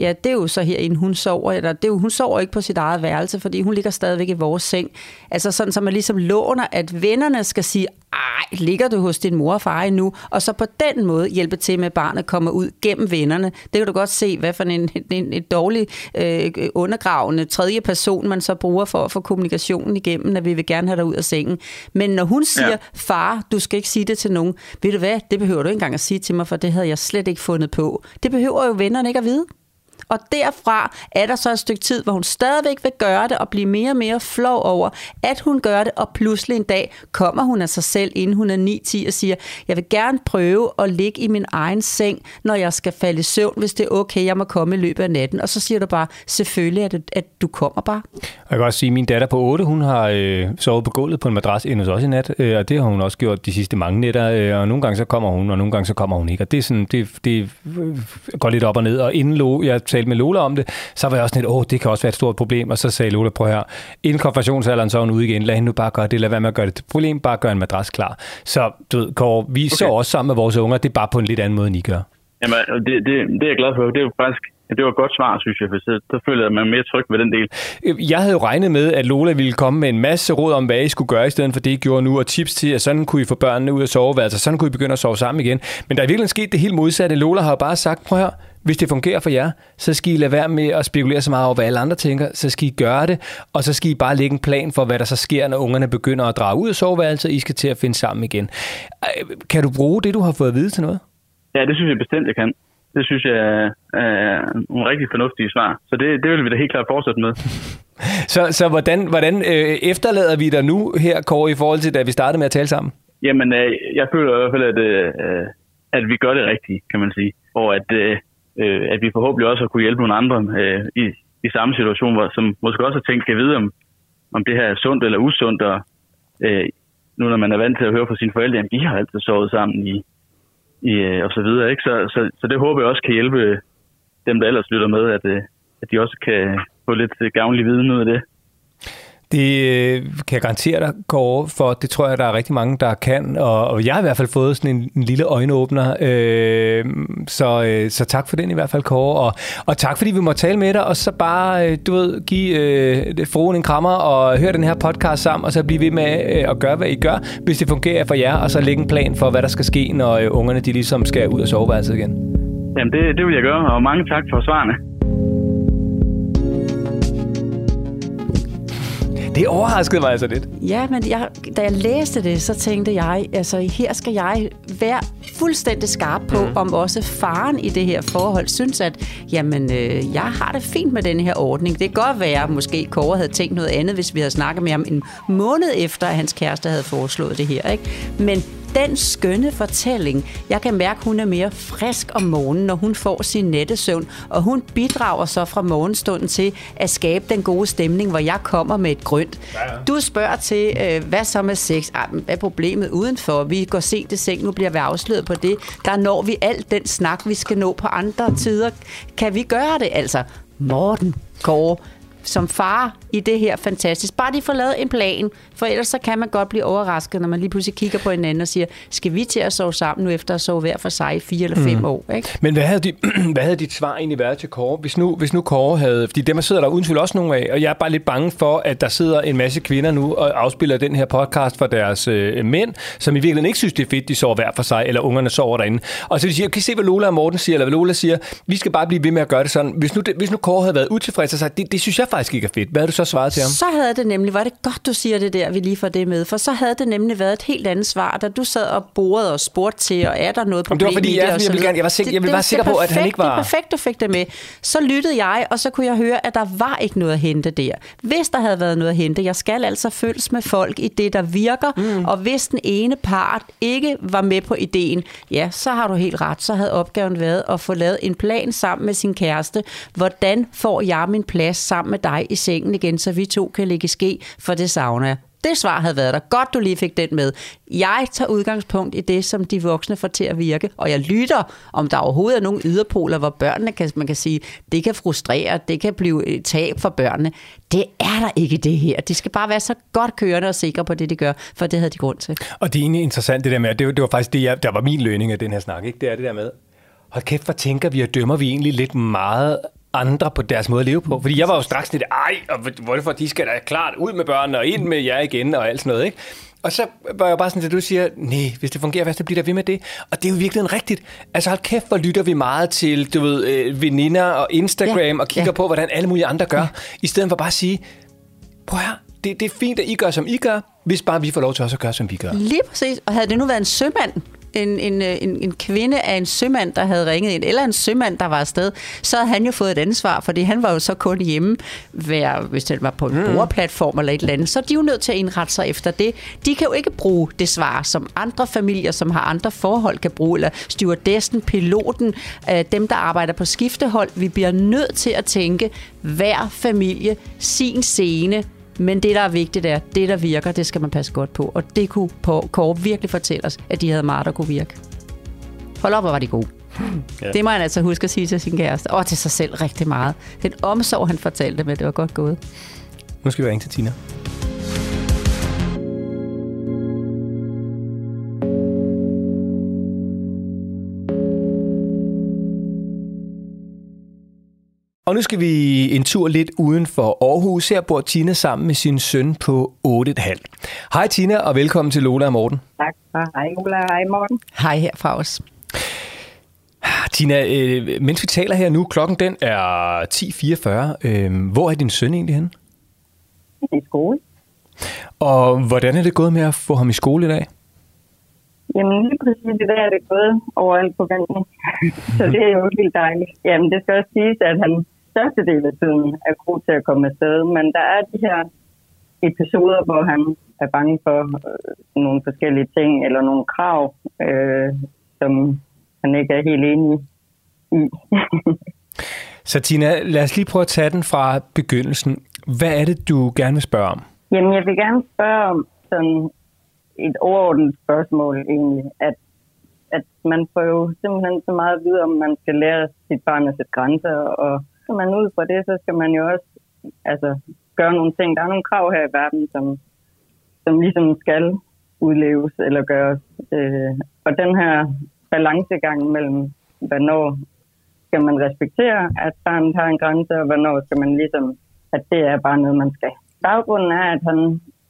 Ja, det er jo så herinde, hun sover, eller det er jo, hun sover ikke på sit eget værelse, fordi hun ligger stadigvæk i vores seng. Altså sådan, så man ligesom låner, at vennerne skal sige, ej, ligger du hos din mor og far endnu? Og så på den måde hjælpe til med, at barnet kommer ud gennem vennerne. Det kan du godt se, hvad for en, en, en dårlig øh, undergravende tredje person, man så bruger for at få kommunikationen igennem, at vi vil gerne have dig ud af sengen. Men når hun siger, ja. far, du skal ikke sige det til nogen, ved du hvad, det behøver du ikke engang at sige til mig, for det havde jeg slet ikke fundet på. Det behøver jo vennerne ikke at vide. Og derfra er der så et stykke tid, hvor hun stadigvæk vil gøre det og blive mere og mere flov over, at hun gør det, og pludselig en dag kommer hun af sig selv, inden hun er 9-10 og siger, jeg vil gerne prøve at ligge i min egen seng, når jeg skal falde i søvn, hvis det er okay, jeg må komme i løbet af natten. Og så siger du bare, selvfølgelig, at, at du kommer bare. Jeg kan også sige, at min datter på 8, hun har øh, sovet på gulvet på en madras endnu også i nat, øh, og det har hun også gjort de sidste mange nætter, øh, og nogle gange så kommer hun, og nogle gange så kommer hun ikke. Og det, er sådan, det, det går lidt op og ned, og inden Lo, jeg talte med Lola om det, så var jeg også lidt, åh, det kan også være et stort problem, og så sagde Lola, prøv her, inden konfirmationsalderen, så er hun ude igen, lad hende nu bare gøre det, lad være med at gøre det til problem, bare gør en madras klar. Så du ved, Kåre, vi okay. så også sammen med vores unger, det er bare på en lidt anden måde, end I gør. Jamen, det, det, det er jeg glad for. Det er jo faktisk det var et godt svar, synes jeg, for så, så føler jeg mig mere tryg ved den del. Jeg havde jo regnet med, at Lola ville komme med en masse råd om, hvad I skulle gøre i stedet for det, I gjorde nu, og tips til, at sådan kunne I få børnene ud af soveværelser, sådan kunne I begynde at sove sammen igen. Men der er virkelig sket det helt modsatte. Lola har jo bare sagt, prøv her, hvis det fungerer for jer, så skal I lade være med at spekulere så meget over, hvad alle andre tænker. Så skal I gøre det, og så skal I bare lægge en plan for, hvad der så sker, når ungerne begynder at drage ud af soveværelset, I skal til at finde sammen igen. Kan du bruge det, du har fået at vide til noget? Ja, det synes jeg bestemt, jeg kan. Det synes jeg er nogle rigtig fornuftige svar. Så det, det vil vi da helt klart fortsætte med. *laughs* så så hvordan, hvordan øh, efterlader vi dig nu her, Kåre, i forhold til, da vi startede med at tale sammen? Jamen, øh, jeg føler i hvert fald, at, øh, at vi gør det rigtigt, kan man sige. Og at, øh, øh, at vi forhåbentlig også har kunne hjælpe nogle andre øh, i, i samme situation, hvor, som måske også har tænkt, kan vide, om, om det her er sundt eller usundt. Og, øh, nu når man er vant til at høre fra sine forældre, at de har altid sovet sammen i i, øh, og så videre. Ikke? Så, så, så det håber jeg også kan hjælpe øh, dem, der ellers lytter med, at, øh, at de også kan få lidt øh, gavnlig viden ud af det. Det øh, kan jeg garantere dig, Kåre, for det tror jeg, der er rigtig mange, der kan. Og, og jeg har i hvert fald fået sådan en, en lille øjenåbner. Øh, så, øh, så tak for den i hvert fald, Kåre. Og, og tak fordi vi må tale med dig, og så bare, øh, du ved, give øh, fruen en krammer og høre den her podcast sammen, og så blive ved med øh, at gøre, hvad I gør, hvis det fungerer for jer, og så lægge en plan for, hvad der skal ske, når øh, ungerne de ligesom skal ud og soveværelset igen. Jamen, det, det vil jeg gøre, og mange tak for svarene. Det overraskede mig altså lidt. Ja, men jeg, da jeg læste det, så tænkte jeg, altså her skal jeg være fuldstændig skarp på, mm. om også faren i det her forhold synes, at jamen, øh, jeg har det fint med den her ordning. Det kan godt være, at måske Kåre havde tænkt noget andet, hvis vi havde snakket med ham en måned efter, at hans kæreste havde foreslået det her. Ikke? Men den skønne fortælling. Jeg kan mærke, at hun er mere frisk om morgenen, når hun får sin nettesøvn, og hun bidrager så fra morgenstunden til at skabe den gode stemning, hvor jeg kommer med et grønt. Ja, ja. Du spørger til, øh, hvad så med sex? Ah, hvad er problemet udenfor? Vi går sent i seng, nu bliver vi afsløret på det. Der når vi alt den snak, vi skal nå på andre tider. Kan vi gøre det? Altså, Morten, Kåre, som far i det her fantastisk. Bare de får lavet en plan, for ellers så kan man godt blive overrasket, når man lige pludselig kigger på hinanden og siger, skal vi til at sove sammen nu efter at sove hver for sig i fire eller fem mm. år? Ikke? Men hvad havde, de, *clears throat* hvad havde dit svar egentlig været til Kåre? Hvis nu, hvis nu Kåre havde, fordi dem sidder der uden tvivl også nogle af, og jeg er bare lidt bange for, at der sidder en masse kvinder nu og afspiller den her podcast for deres øh, mænd, som i virkeligheden ikke synes, det er fedt, de sover hver for sig, eller ungerne sover derinde. Og så de siger, kan I se, hvad Lola og Morten siger, eller hvad Lola siger, vi skal bare blive ved med at gøre det sådan. Hvis nu, hvis nu Kåre havde været utilfreds og sagt, det, det synes jeg faktisk ikke er fedt. Hvad havde du så svaret til ham? Så havde det nemlig, var det godt, du siger det der, vi lige får det med, for så havde det nemlig været et helt andet svar, da du sad og borede og spurgte til, og er der noget problem det var fordi, i det? Jeg, jeg, vil gerne, jeg var, sikker, jeg var bare sikker på, at han ikke var... Det er perfekt, du fik det med. Så lyttede jeg, og så kunne jeg høre, at der var ikke noget at hente der. Hvis der havde været noget at hente, jeg skal altså følges med folk i det, der virker, mm. og hvis den ene part ikke var med på ideen, ja, så har du helt ret. Så havde opgaven været at få lavet en plan sammen med sin kæreste. Hvordan får jeg min plads sammen med dig i sengen igen, så vi to kan ligge ske, for det savner jeg. Det svar havde været der. Godt, du lige fik den med. Jeg tager udgangspunkt i det, som de voksne får til at virke, og jeg lytter, om der overhovedet er nogle yderpoler, hvor børnene kan, man kan sige, det kan frustrere, det kan blive et tab for børnene. Det er der ikke det her. De skal bare være så godt kørende og sikre på det, de gør, for det havde de grund til. Og det er egentlig interessant det der med, det var, det var faktisk det, jeg, der var min lønning af den her snak, ikke? det er det der med, hold kæft, hvor tænker vi og dømmer vi egentlig lidt meget andre på deres måde at leve på. Fordi jeg var jo straks lidt, ej, og hvorfor de skal da klart ud med børnene og ind med jer igen og alt sådan noget, ikke? Og så var jeg bare sådan, at du siger, nej, hvis det fungerer, hvad så bliver der ved med det? Og det er jo virkelig rigtigt. Altså hold kæft, hvor lytter vi meget til, du ved, øh, veninder og Instagram ja, og kigger ja. på, hvordan alle mulige andre gør, ja. i stedet for bare at sige, prøv her, det, det er fint, at I gør, som I gør, hvis bare vi får lov til også at gøre, som vi gør. Lige præcis. Og havde det nu været en sømand, en, en, en, en kvinde af en sømand, der havde ringet ind, eller en sømand, der var afsted, så havde han jo fået et ansvar, fordi han var jo så kun hjemme, hver, hvis det var på en mm. brugerplatform eller et eller andet, så er de jo nødt til at indrette sig efter det. De kan jo ikke bruge det svar, som andre familier, som har andre forhold, kan bruge, eller stewardessen, piloten, øh, dem, der arbejder på skiftehold. Vi bliver nødt til at tænke, hver familie, sin scene, men det, der er vigtigt, er, det, der virker, det skal man passe godt på. Og det kunne på Kåre virkelig fortælle os, at de havde meget, der kunne virke. Hold op, hvor var de gode. Ja. Det må han altså huske at sige til sin kæreste. Og til sig selv rigtig meget. Den omsorg, han fortalte med, det var godt gået. Nu skal vi ringe til Tina. Og nu skal vi en tur lidt uden for Aarhus. Her bor Tina sammen med sin søn på 8,5. Hej Tina, og velkommen til Lola og Morten. Tak. Hej Lola, hej Morten. Hej her fra os. Tina, øh, mens vi taler her nu, klokken den er 10.44. Øh, hvor er din søn egentlig henne? I skole. Og hvordan er det gået med at få ham i skole i dag? Jamen lige præcis i dag er det gået over alt forventning. *laughs* så det er jo helt dejligt. Jamen det skal også siges, at han største del af tiden er god til at komme afsted, men der er de her episoder, hvor han er bange for øh, nogle forskellige ting eller nogle krav, øh, som han ikke er helt enig i. *laughs* Så Tina, lad os lige prøve at tage den fra begyndelsen. Hvad er det, du gerne vil spørge om? Jamen, jeg vil gerne spørge om sådan et overordnet spørgsmål egentlig, at at man får jo simpelthen så meget at vide, om man skal lære sit barn at sætte grænser, og skal man ud fra det, så skal man jo også altså, gøre nogle ting. Der er nogle krav her i verden, som, som ligesom skal udleves eller gøres. Øh, og den her balancegang mellem, hvornår skal man respektere, at barnet har en grænse, og hvornår skal man ligesom, at det er bare noget, man skal. Baggrunden er, at han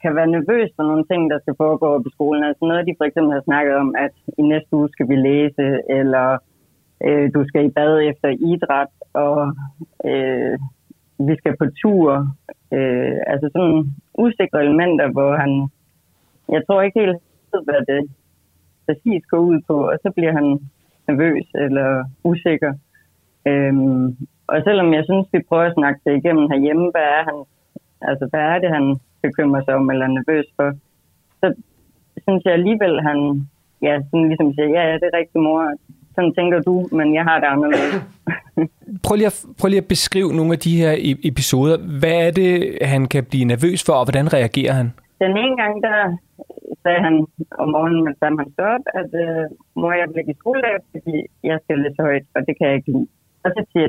kan være nervøs for nogle ting, der skal foregå på skolen. Altså noget, de for eksempel har snakket om, at i næste uge skal vi læse, eller øh, du skal i bad efter idræt, og øh, vi skal på tur. Øh, altså sådan usikre elementer, hvor han, jeg tror ikke helt ved, hvad det præcis går ud på, og så bliver han nervøs eller usikker. Øhm, og selvom jeg synes, vi prøver at snakke det igennem herhjemme, hvad er han, altså hvad er det, han bekymrer sig om eller er nervøs for, så synes jeg alligevel, han ja, sådan ligesom siger, ja, ja, det er rigtig mor, sådan tænker du, men jeg har det anderledes. *laughs* prøv, lige at, prøv lige at beskrive nogle af de her e- episoder. Hvad er det, han kan blive nervøs for, og hvordan reagerer han? Den ene gang, der sagde han om morgenen, mens han stod op, at øh, mor, jeg bliver i skole, fordi jeg skal læse højt, og det kan jeg ikke lide. Og så siger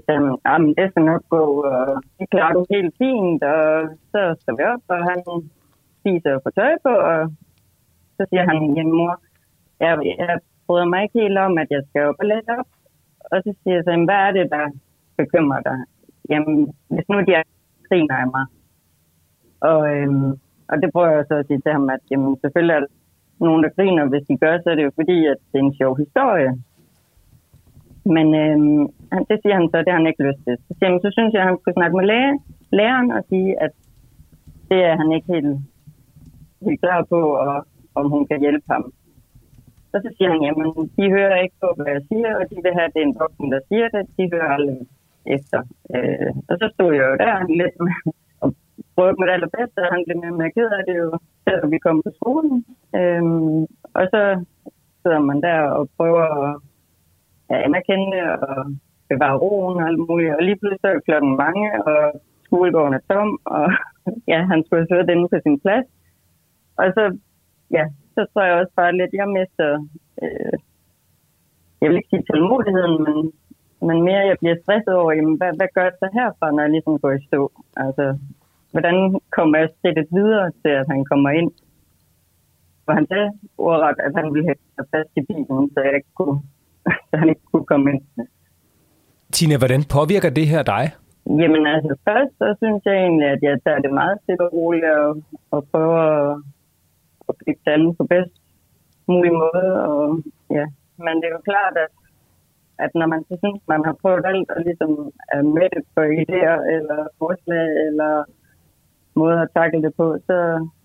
ham, at det skal nok gå, og det klarer du helt fint, og så står vi op, og han spiser og får tøj på, og så siger han, jamen mor, jeg, jeg bryder mig ikke helt om, at jeg skal op og læse op. Og så siger jeg så, hvad er det, der bekymrer dig? Jamen, hvis nu de er griner af mig. Og, øhm, og det prøver jeg så at sige til ham, at jamen, selvfølgelig er der nogen, der griner. Hvis de gør, så er det jo fordi, at det er en sjov historie. Men øhm, det siger han så, det har han ikke lyst til. Så, siger han, så synes jeg, at han skulle snakke med læge, læreren og sige, at det er han ikke helt, helt klar på, og om hun kan hjælpe ham. Så, så siger han, jamen, de hører ikke på, hvad jeg siger, og de vil have, at det er en voksen, der siger det. De hører aldrig efter. Øh, og så stod jeg jo der lidt med, *laughs* og prøvede med det allerbedste, og han blev med med ked af det jo, selvom vi kom på skolen. Øh, og så sidder man der og prøver at anerkende og bevare roen og alt muligt. Og lige pludselig er klokken mange, og skolegården er tom, og *laughs* ja, han skulle have siddet inde på sin plads. Og så, ja, så tror jeg også bare lidt, jeg mister, øh, jeg vil ikke sige tålmodigheden, men, men mere jeg bliver stresset over, jamen, hvad, hvad gør jeg så herfra, når jeg ligesom går i stå? Altså, hvordan kommer jeg skridtet videre til, at han kommer ind? For han sagde ordret, at han ville have fast i bilen, så jeg ikke kunne, *laughs* så han ikke kunne komme ind. Tina, hvordan påvirker det her dig? Jamen altså først, så synes jeg egentlig, at jeg tager det meget stille og roligt og, og prøver at, at blive tanden på bedst mulig måde. Og, ja. Men det er jo klart, at, at når man så synes, man har prøvet alt og ligesom er med det for idéer eller forslag eller måder at takle det på, så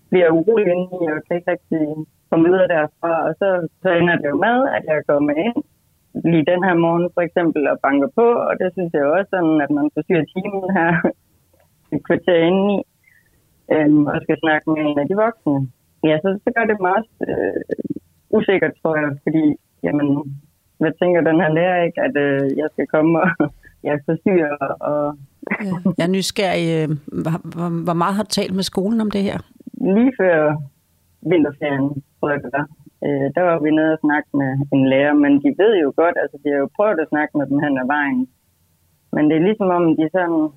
bliver jeg urolig indeni og kan ikke rigtig komme videre derfra. Og så, så ender det jo med, at jeg kommer ind lige den her morgen for eksempel og banker på, og det synes jeg også sådan, at man forsyrer timen her *laughs* et kvarter inde i, øhm, og skal snakke med en af de voksne. Ja, så, så gør det meget øh, usikkert, tror jeg, fordi, jamen, hvad tænker den her lærer ikke, at øh, jeg skal komme og *laughs* jeg forstyrre og... ja. Jeg er nysgerrig. Øh, hvor, hvor, hvor meget har du talt med skolen om det her? Lige før vinterferien, tror jeg det var øh, der var vi nede og snakke med en lærer, men de ved jo godt, altså de har jo prøvet at snakke med dem hen ad vejen. Men det er ligesom om, de sådan,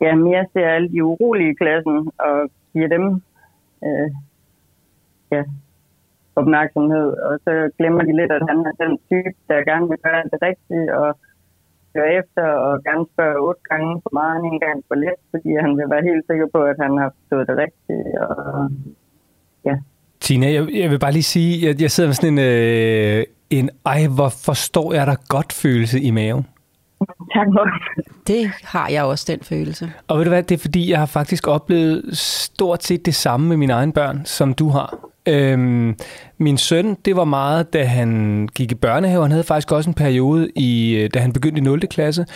ja, mere ser alle de urolige i klassen og giver dem, øh, ja, opmærksomhed. Og så glemmer de lidt, at han er den type, der gerne vil gøre det rigtige og gøre efter og gerne spørge otte gange for meget end en gang for lidt, fordi han vil være helt sikker på, at han har forstået det rigtige. Og, ja, Tina, jeg, jeg vil bare lige sige, at jeg, jeg sidder med sådan en, øh, en, ej, hvor forstår jeg dig godt følelse i maven. Tak for Det har jeg også, den følelse. Og ved du hvad, det er fordi, jeg har faktisk oplevet stort set det samme med mine egne børn, som du har. Øhm, min søn, det var meget, da han gik i børnehave. Han havde faktisk også en periode, i, øh, da han begyndte i 0. klasse.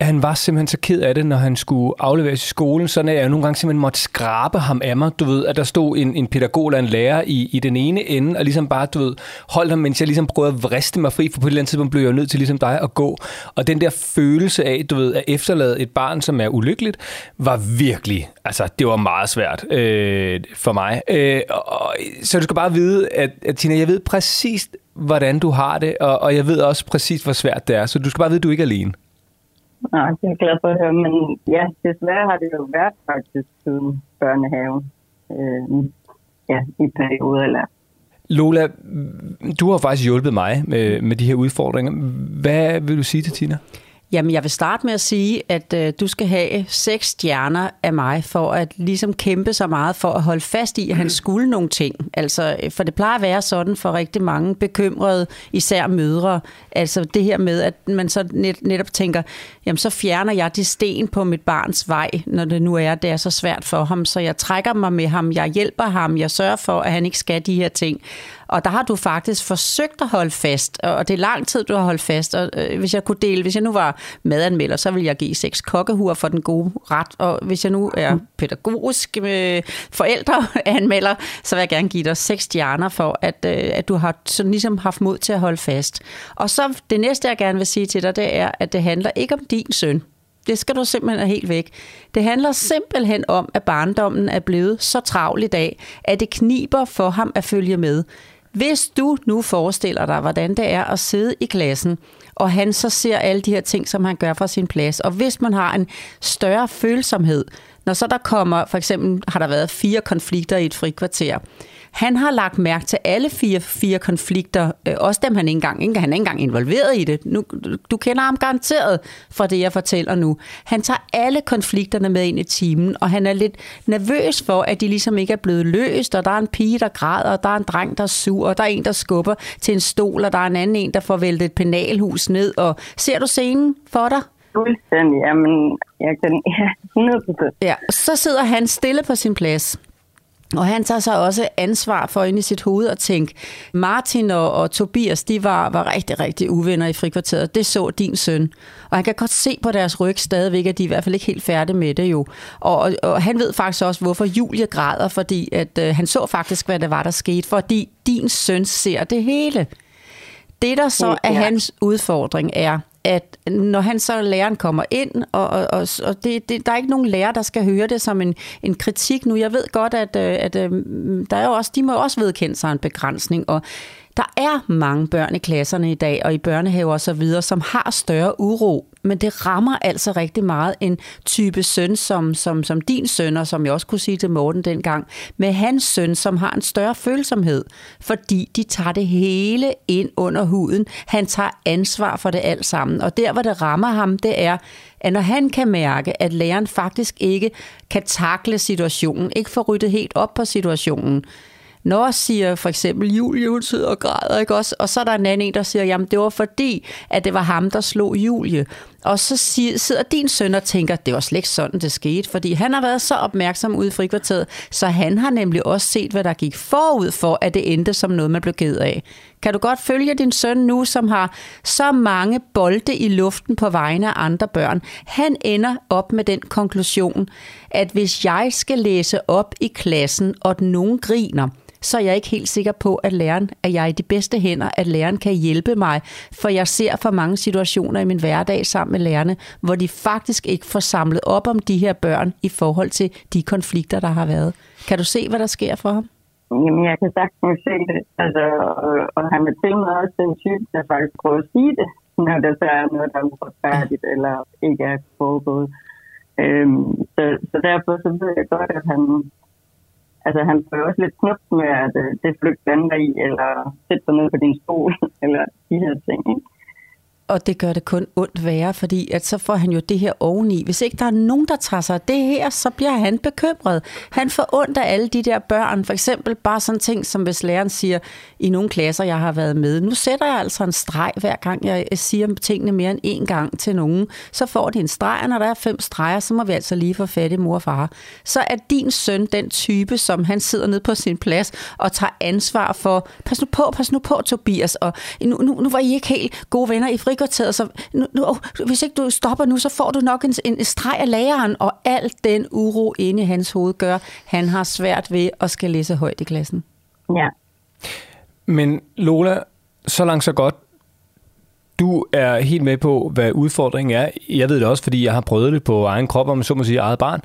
Han var simpelthen så ked af det, når han skulle afleveres i skolen, sådan at jeg nogle gange simpelthen måtte skrabe ham af mig. Du ved, at der stod en, en pædagog eller en lærer i, i den ene ende, og ligesom bare, du ved, holdt ham, mens jeg ligesom prøvede at vriste mig fri, for på et eller andet tidspunkt blev jeg nødt til ligesom dig at gå. Og den der følelse af, du ved, at efterlade et barn, som er ulykkeligt, var virkelig, altså det var meget svært øh, for mig. Øh, og, så du skal bare vide, at Tina, jeg ved præcis, hvordan du har det, og, og jeg ved også præcis, hvor svært det er. Så du skal bare vide, at du ikke er alene. Nej, det er glad for at høre, men ja, desværre har det jo været faktisk siden børnehaven. Øh, ja, i perioder eller Lola, du har faktisk hjulpet mig med, med de her udfordringer. Hvad vil du sige til Tina? Jamen, jeg vil starte med at sige, at øh, du skal have seks stjerner af mig for at ligesom kæmpe så meget for at holde fast i, at han skulle nogle ting. Altså, øh, for det plejer at være sådan for rigtig mange bekymrede, især mødre. Altså det her med, at man så net, netop tænker, jamen så fjerner jeg de sten på mit barns vej, når det nu er, det er så svært for ham. Så jeg trækker mig med ham, jeg hjælper ham, jeg sørger for, at han ikke skal de her ting. Og der har du faktisk forsøgt at holde fast, og det er lang tid, du har holdt fast. Og øh, hvis jeg kunne dele, hvis jeg nu var madanmelder, så ville jeg give seks kokkehuer for den gode ret. Og hvis jeg nu er pædagogisk øh, forældreanmelder, så vil jeg gerne give dig seks stjerner for, at, øh, at du har sådan ligesom haft mod til at holde fast. Og så det næste, jeg gerne vil sige til dig, det er, at det handler ikke om din søn. Det skal du simpelthen helt væk. Det handler simpelthen om, at barndommen er blevet så travl i dag, at det kniber for ham at følge med. Hvis du nu forestiller dig, hvordan det er at sidde i klassen, og han så ser alle de her ting, som han gør fra sin plads, og hvis man har en større følsomhed, når så der kommer, for eksempel har der været fire konflikter i et frikvarter, han har lagt mærke til alle fire, fire konflikter, øh, også dem han ikke engang, ikke, han er ikke engang involveret i det. Nu, du kender ham garanteret fra det, jeg fortæller nu. Han tager alle konflikterne med ind i timen, og han er lidt nervøs for, at de ligesom ikke er blevet løst, og der er en pige, der græder, og der er en dreng, der er sur, og der er en, der skubber til en stol, og der er en anden en, der får væltet et penalhus ned. Og ser du scenen for dig? Fuldstændig, jamen, jeg kan, *laughs* ja, 100%. Ja, så sidder han stille på sin plads. Og han tager så også ansvar for ind i sit hoved at tænke, Martin og, og Tobias, de var, var rigtig, rigtig uvenner i frikvarteret. Det så din søn. Og han kan godt se på deres ryg stadigvæk, at de er i hvert fald ikke helt færdige med det jo. Og, og, og han ved faktisk også, hvorfor Julie græder, fordi at, øh, han så faktisk, hvad det var, der skete. Fordi din søn ser det hele. Det, der så er hans udfordring, er, at når han så læreren kommer ind, og, og, og, det, det, der er ikke nogen lærer, der skal høre det som en, en kritik nu. Jeg ved godt, at, øh, at, at der er jo også, de må også vedkende sig en begrænsning, og der er mange børn i klasserne i dag, og i børnehaver osv., så som har større uro, men det rammer altså rigtig meget en type søn, som, som, som din søn, og som jeg også kunne sige til Morten dengang, med hans søn, som har en større følsomhed, fordi de tager det hele ind under huden. Han tager ansvar for det alt sammen, og der, hvor det rammer ham, det er, at når han kan mærke, at læreren faktisk ikke kan takle situationen, ikke få ryddet helt op på situationen, når siger for eksempel Julie, hun sidder og græder, ikke også? Og så er der en anden en, der siger, jamen det var fordi, at det var ham, der slog Julie. Og så sidder din søn og tænker, det var slet ikke sådan, det skete, fordi han har været så opmærksom ude i frikvarteret, så han har nemlig også set, hvad der gik forud for, at det endte som noget, man blev ked af. Kan du godt følge din søn nu, som har så mange bolde i luften på vegne af andre børn? Han ender op med den konklusion, at hvis jeg skal læse op i klassen, og nogen griner, så er jeg ikke helt sikker på, at læreren at jeg er i de bedste hænder, at læreren kan hjælpe mig. For jeg ser for mange situationer i min hverdag sammen med lærerne, hvor de faktisk ikke får samlet op om de her børn i forhold til de konflikter, der har været. Kan du se, hvad der sker for ham? Jamen, jeg kan sagtens se det. Altså, og, og han er til mig også den type, der faktisk prøver at sige det, når der så er noget, der er uretfærdigt eller ikke er foregået. Øhm, så, så derfor så ved jeg godt, at han, altså han får også lidt knupt med, at øh, det flygt vandrer i, eller sætte sig ned på din stol, *laughs* eller de her ting. Ikke? Og det gør det kun ondt værre, fordi at så får han jo det her oveni. Hvis ikke der er nogen, der tager sig af det her, så bliver han bekymret. Han får ondt af alle de der børn. For eksempel bare sådan ting, som hvis læreren siger, i nogle klasser, jeg har været med, nu sætter jeg altså en streg, hver gang jeg siger tingene mere end én gang til nogen. Så får de en streg, og når der er fem streger, så må vi altså lige få fat i mor og far. Så er din søn den type, som han sidder ned på sin plads og tager ansvar for, pas nu på, pas nu på, Tobias, og nu, nu, nu var I ikke helt gode venner i fri frikvarteret, så nu, nu, oh, hvis ikke du stopper nu, så får du nok en, en streg af læreren, og al den uro inde i hans hoved gør, han har svært ved at skal læse højt i klassen. Ja. Men Lola, så langt så godt. Du er helt med på, hvad udfordringen er. Jeg ved det også, fordi jeg har prøvet det på egen krop, om så må sige eget barn.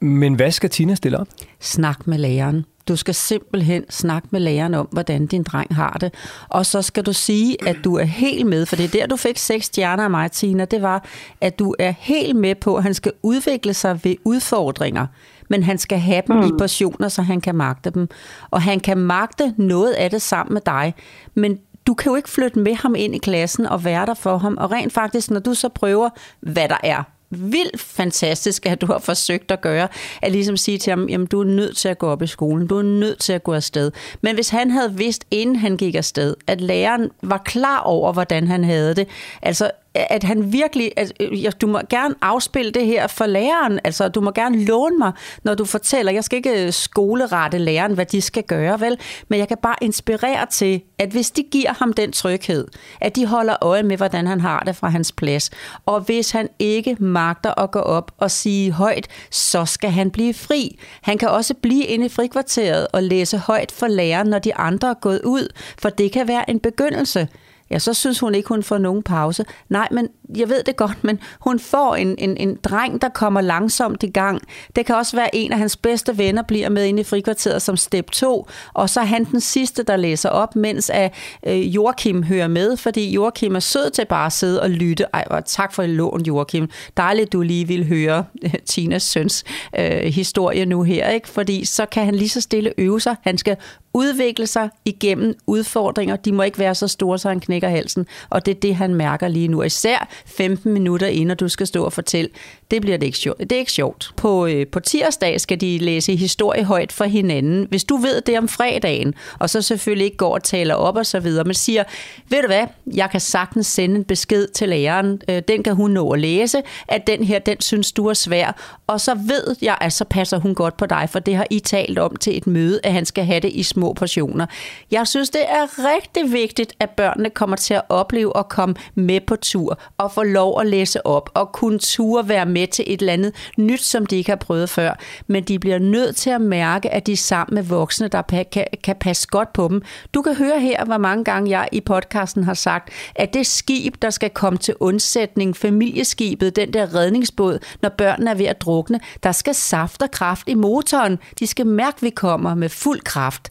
Men hvad skal Tina stille op? Snak med læreren. Du skal simpelthen snakke med læreren om, hvordan din dreng har det. Og så skal du sige, at du er helt med, for det er der, du fik seks stjerner af mig, Tina. Det var, at du er helt med på, at han skal udvikle sig ved udfordringer. Men han skal have dem mm. i portioner, så han kan magte dem. Og han kan magte noget af det sammen med dig. Men du kan jo ikke flytte med ham ind i klassen og være der for ham. Og rent faktisk, når du så prøver, hvad der er vildt fantastisk, at du har forsøgt at gøre, at ligesom sige til ham, jamen du er nødt til at gå op i skolen, du er nødt til at gå afsted. Men hvis han havde vidst, inden han gik afsted, at læreren var klar over, hvordan han havde det, altså at han virkelig, at, øh, du må gerne afspille det her for læreren, altså du må gerne låne mig, når du fortæller, jeg skal ikke øh, skolerette læreren, hvad de skal gøre, vel, men jeg kan bare inspirere til, at hvis de giver ham den tryghed, at de holder øje med, hvordan han har det fra hans plads, og hvis han ikke magter at gå op og sige højt, så skal han blive fri. Han kan også blive inde i frikvarteret og læse højt for læreren, når de andre er gået ud, for det kan være en begyndelse ja, så synes hun ikke, hun får nogen pause. Nej, men jeg ved det godt, men hun får en, en, en dreng, der kommer langsomt i gang. Det kan også være en af hans bedste venner bliver med ind i frikvarteret som step 2, og så er han den sidste, der læser op, mens at, øh, Joachim hører med, fordi Joachim er sød til bare at sidde og lytte. Ej, og tak for lån, Joachim. Dejligt, du lige vil høre øh, Tinas søns øh, historie nu her, ikke? fordi så kan han lige så stille øve sig. Han skal udvikle sig igennem udfordringer. De må ikke være så store, så han knækker halsen. Og det er det, han mærker lige nu. Især 15 minutter inden du skal stå og fortælle. Det bliver det ikke sjovt. Det er ikke sjovt. På, øh, på tirsdag skal de læse historie højt for hinanden. Hvis du ved det om fredagen, og så selvfølgelig ikke går og taler op og så videre, men siger, ved du hvad, jeg kan sagtens sende en besked til læreren. Øh, den kan hun nå at læse, at den her, den synes du er svær. Og så ved jeg, at så passer hun godt på dig, for det har I talt om til et møde, at han skal have det i små små portioner. Jeg synes, det er rigtig vigtigt, at børnene kommer til at opleve at komme med på tur og få lov at læse op og kunne ture være med til et eller andet nyt, som de ikke har prøvet før. Men de bliver nødt til at mærke, at de er sammen med voksne, der kan, kan passe godt på dem. Du kan høre her, hvor mange gange jeg i podcasten har sagt, at det skib, der skal komme til undsætning, familieskibet, den der redningsbåd, når børnene er ved at drukne, der skal saft og kraft i motoren. De skal mærke, at vi kommer med fuld kraft.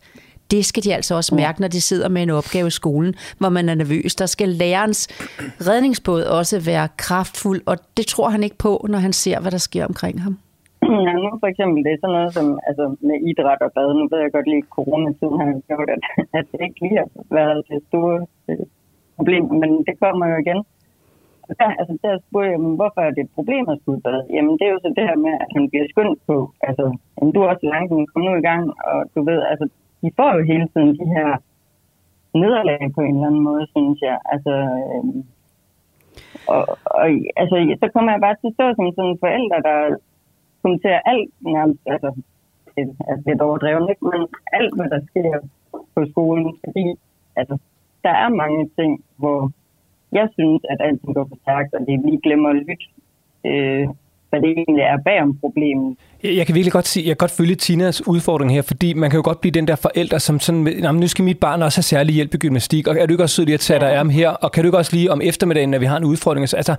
Det skal de altså også mærke, når de sidder med en opgave i skolen, hvor man er nervøs. Der skal lærerens redningsbåd også være kraftfuld, og det tror han ikke på, når han ser, hvad der sker omkring ham. *clears throat* Ja, nu for eksempel, det er sådan noget som altså med idræt og bad. Nu ved jeg godt lige, at coronatiden har gjort, at, *laughs* at det ikke lige har været det store problem, men det kommer jo igen. Der, altså, der spurgte jeg, hvorfor er det et problem at skulle bad? Jamen, det er jo så det her med, at han bliver skyndt på. Altså, jamen, du er også langt, kom nu i gang, og du ved, altså, de får jo hele tiden de her nederlag på en eller anden måde, synes jeg. Altså, øh, og, og altså, så kommer jeg bare til at stå som sådan en forælder, der kommenterer alt nærmest, altså, det er lidt overdrevet, ikke? men alt, hvad der sker på skolen, fordi altså, der er mange ting, hvor jeg synes, at alt går for stærkt, og det vi glemmer at lytte, øh, hvad det egentlig er bag om problemet. Jeg kan virkelig godt sige, jeg kan godt følge Tinas udfordring her, fordi man kan jo godt blive den der forælder, som sådan, nu skal mit barn også have særlig hjælp i gymnastik, og er du ikke også sød lige at tage dig af her, og kan du ikke også lige om eftermiddagen, når vi har en udfordring, altså,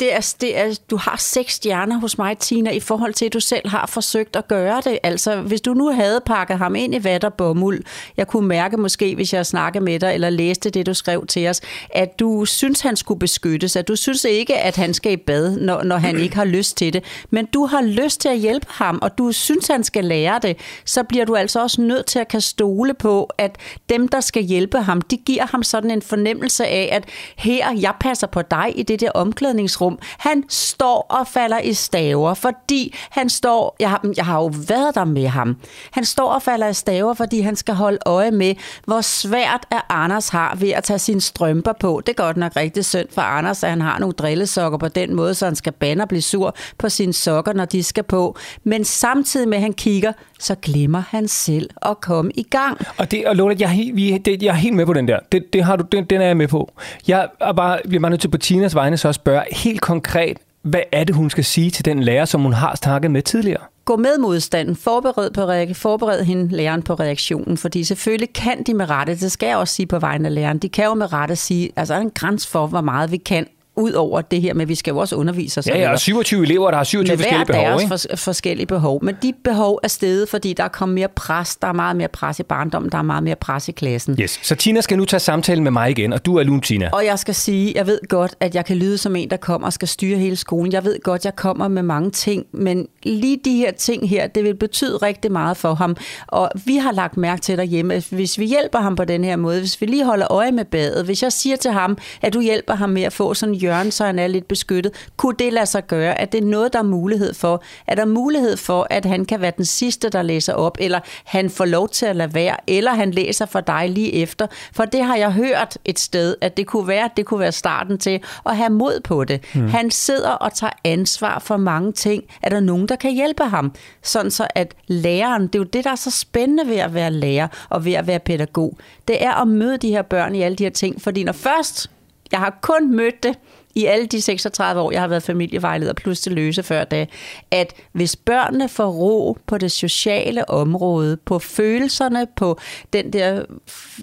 det er, det er, du har seks stjerner hos mig, Tina, i forhold til, at du selv har forsøgt at gøre det. Altså, hvis du nu havde pakket ham ind i vat og bomuld, jeg kunne mærke måske, hvis jeg snakkede med dig, eller læste det, du skrev til os, at du synes, han skulle beskyttes, at du synes ikke, at han skal i bad, når, når han ikke har lyst til det. Men du har lyst til at hjælpe ham, og du synes, han skal lære det, så bliver du altså også nødt til at kan stole på, at dem, der skal hjælpe ham, de giver ham sådan en fornemmelse af, at her, jeg passer på dig i det der om omklædningsrum. Han står og falder i staver, fordi han står, jeg har, jeg har jo været der med ham, han står og falder i staver, fordi han skal holde øje med, hvor svært er Anders har ved at tage sine strømper på. Det er godt nok rigtig synd for Anders, at han har nogle drillesokker på den måde, så han skal bande og blive sur på sine sokker, når de skal på. Men samtidig med, at han kigger, så glemmer han selv at komme i gang. Og, det, og Lola, jeg, er helt, vi, det, jeg er helt med på den der. Det, det har du, den, den er jeg med på. Jeg er bare, bliver bare nødt til på Tinas vegne så at spørge helt konkret, hvad er det, hun skal sige til den lærer, som hun har snakket med tidligere? Gå med modstanden. Forbered, på reak- forbered hende læreren på reaktionen, fordi selvfølgelig kan de med rette, det skal jeg også sige på vegne af læreren, de kan jo med rette sige, altså der er en græns for, hvor meget vi kan ud over det her med, at vi skal jo også undervise os. Ja, ja, og 27 elever, der har 27 forskellige behov. Med deres for, forskellige behov. Men de behov er steget, fordi der er kommet mere pres. Der er meget mere pres i barndommen. Der er meget mere pres i klassen. Yes. Så Tina skal nu tage samtalen med mig igen, og du er Lun Tina. Og jeg skal sige, jeg ved godt, at jeg kan lyde som en, der kommer og skal styre hele skolen. Jeg ved godt, jeg kommer med mange ting, men lige de her ting her, det vil betyde rigtig meget for ham. Og vi har lagt mærke til derhjemme, at hvis vi hjælper ham på den her måde, hvis vi lige holder øje med badet, hvis jeg siger til ham, at du hjælper ham med at få sådan hjørne, så han er lidt beskyttet. Kunne det lade sig gøre? At det er noget, der er mulighed for? Er der mulighed for, at han kan være den sidste, der læser op, eller han får lov til at lade være, eller han læser for dig lige efter? For det har jeg hørt et sted, at det kunne være, at det kunne være starten til at have mod på det. Hmm. Han sidder og tager ansvar for mange ting. Er der nogen, der kan hjælpe ham? Sådan så at læreren, det er jo det, der er så spændende ved at være lærer og ved at være pædagog. Det er at møde de her børn i alle de her ting, fordi når først jeg har kun mødt det i alle de 36 år, jeg har været familievejleder, plus det løse før da, at hvis børnene får ro på det sociale område, på følelserne, på den der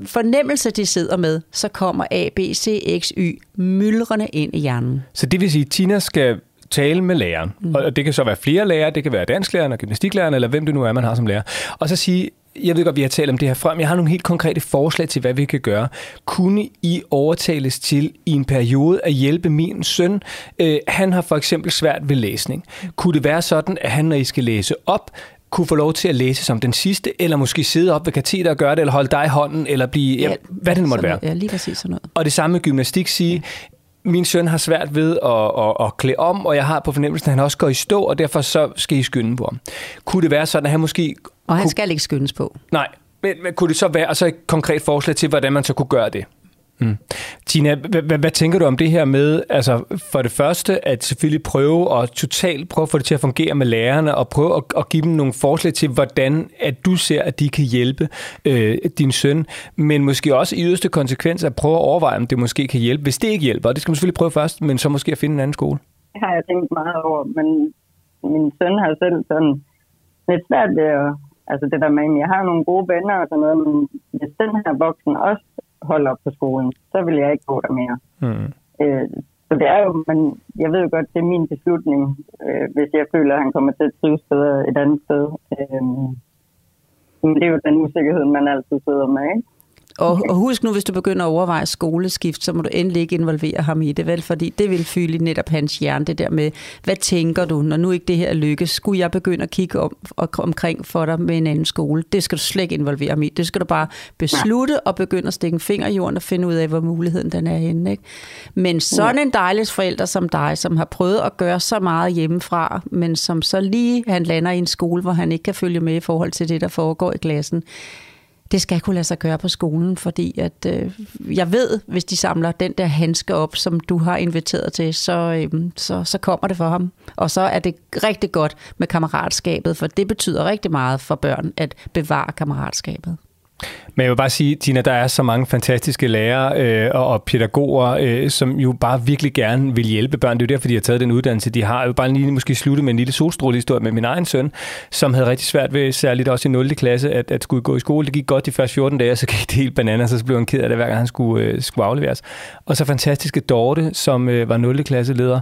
fornemmelse, de sidder med, så kommer A, B, C, X, Y myldrende ind i hjernen. Så det vil sige, at Tina skal tale med læreren. Mm. Og det kan så være flere lærere, det kan være dansklæreren og gymnastiklæreren, eller hvem det nu er, man har som lærer. Og så sige, jeg ved godt, vi har talt om det her frem. Jeg har nogle helt konkrete forslag til, hvad vi kan gøre. Kunne I overtales til i en periode at hjælpe min søn? Øh, han har for eksempel svært ved læsning. Kunne det være sådan, at han, når I skal læse op, kunne få lov til at læse som den sidste, eller måske sidde op ved kateter og gøre det, eller holde dig i hånden, eller blive, ja, hvad det nu måtte være. Ja, lige præcis sådan noget. Og det samme med gymnastik sige, min søn har svært ved at, at, at klæde om, og jeg har på fornemmelsen, at han også går i stå, og derfor så skal I skynde på ham. Kunne det være sådan, at han måske... Og han kunne... skal ikke skyndes på. Nej, men, men kunne det så være altså et konkret forslag til, hvordan man så kunne gøre det? Mm. Tina, hvad, hvad tænker du om det her med, altså for det første, at selvfølgelig prøve at totalt prøve at få det til at fungere med lærerne, og prøve at, at give dem nogle forslag til, hvordan at du ser, at de kan hjælpe øh, din søn, men måske også i yderste konsekvens at prøve at overveje, om det måske kan hjælpe. Hvis det ikke hjælper, og det skal man selvfølgelig prøve først, men så måske at finde en anden skole. Det har jeg tænkt meget over, men min søn har selv sådan lidt svært ved at, altså det der med, at jeg har nogle gode venner og sådan noget, men hvis den her voksen også holder på skolen, så vil jeg ikke gå der mere. Mm. Øh, så det er jo, men jeg ved jo godt, det er min beslutning, øh, hvis jeg føler, at han kommer til at trives bedre et andet sted. Øh, men det er jo den usikkerhed, man altid sidder med, ikke? Og, og husk nu, hvis du begynder at overveje skoleskift, så må du endelig ikke involvere ham i det, vel? Fordi det vil fylde netop hans hjerne, det der med, hvad tænker du, når nu ikke det her lykkes? Skulle jeg begynde at kigge om, og, omkring for dig med en anden skole? Det skal du slet ikke involvere ham i. Det skal du bare beslutte og begynde at stikke en finger i jorden og finde ud af, hvor muligheden den er henne. Ikke? Men sådan en dejlig forælder som dig, som har prøvet at gøre så meget hjemmefra, men som så lige han lander i en skole, hvor han ikke kan følge med i forhold til det, der foregår i klassen, det skal kunne lade sig gøre på skolen, fordi at øh, jeg ved, hvis de samler den der handske op, som du har inviteret til, så, øh, så, så kommer det for ham. Og så er det rigtig godt med kammeratskabet, for det betyder rigtig meget for børn at bevare kammeratskabet. Men jeg vil bare sige, Tina, der er så mange fantastiske lærere øh, og, og pædagoger, øh, som jo bare virkelig gerne vil hjælpe børn. Det er jo derfor, de har taget den uddannelse, de har. Jeg vil bare lige måske slutte med en lille solstrålehistorie med min egen søn, som havde rigtig svært ved, særligt også i 0. klasse, at, at skulle gå i skole. Det gik godt de første 14 dage, og så gik det helt bananer, så blev han ked af det, hver gang han skulle, øh, skulle afleveres. Og så fantastiske Dorte, som øh, var 0. klasse leder.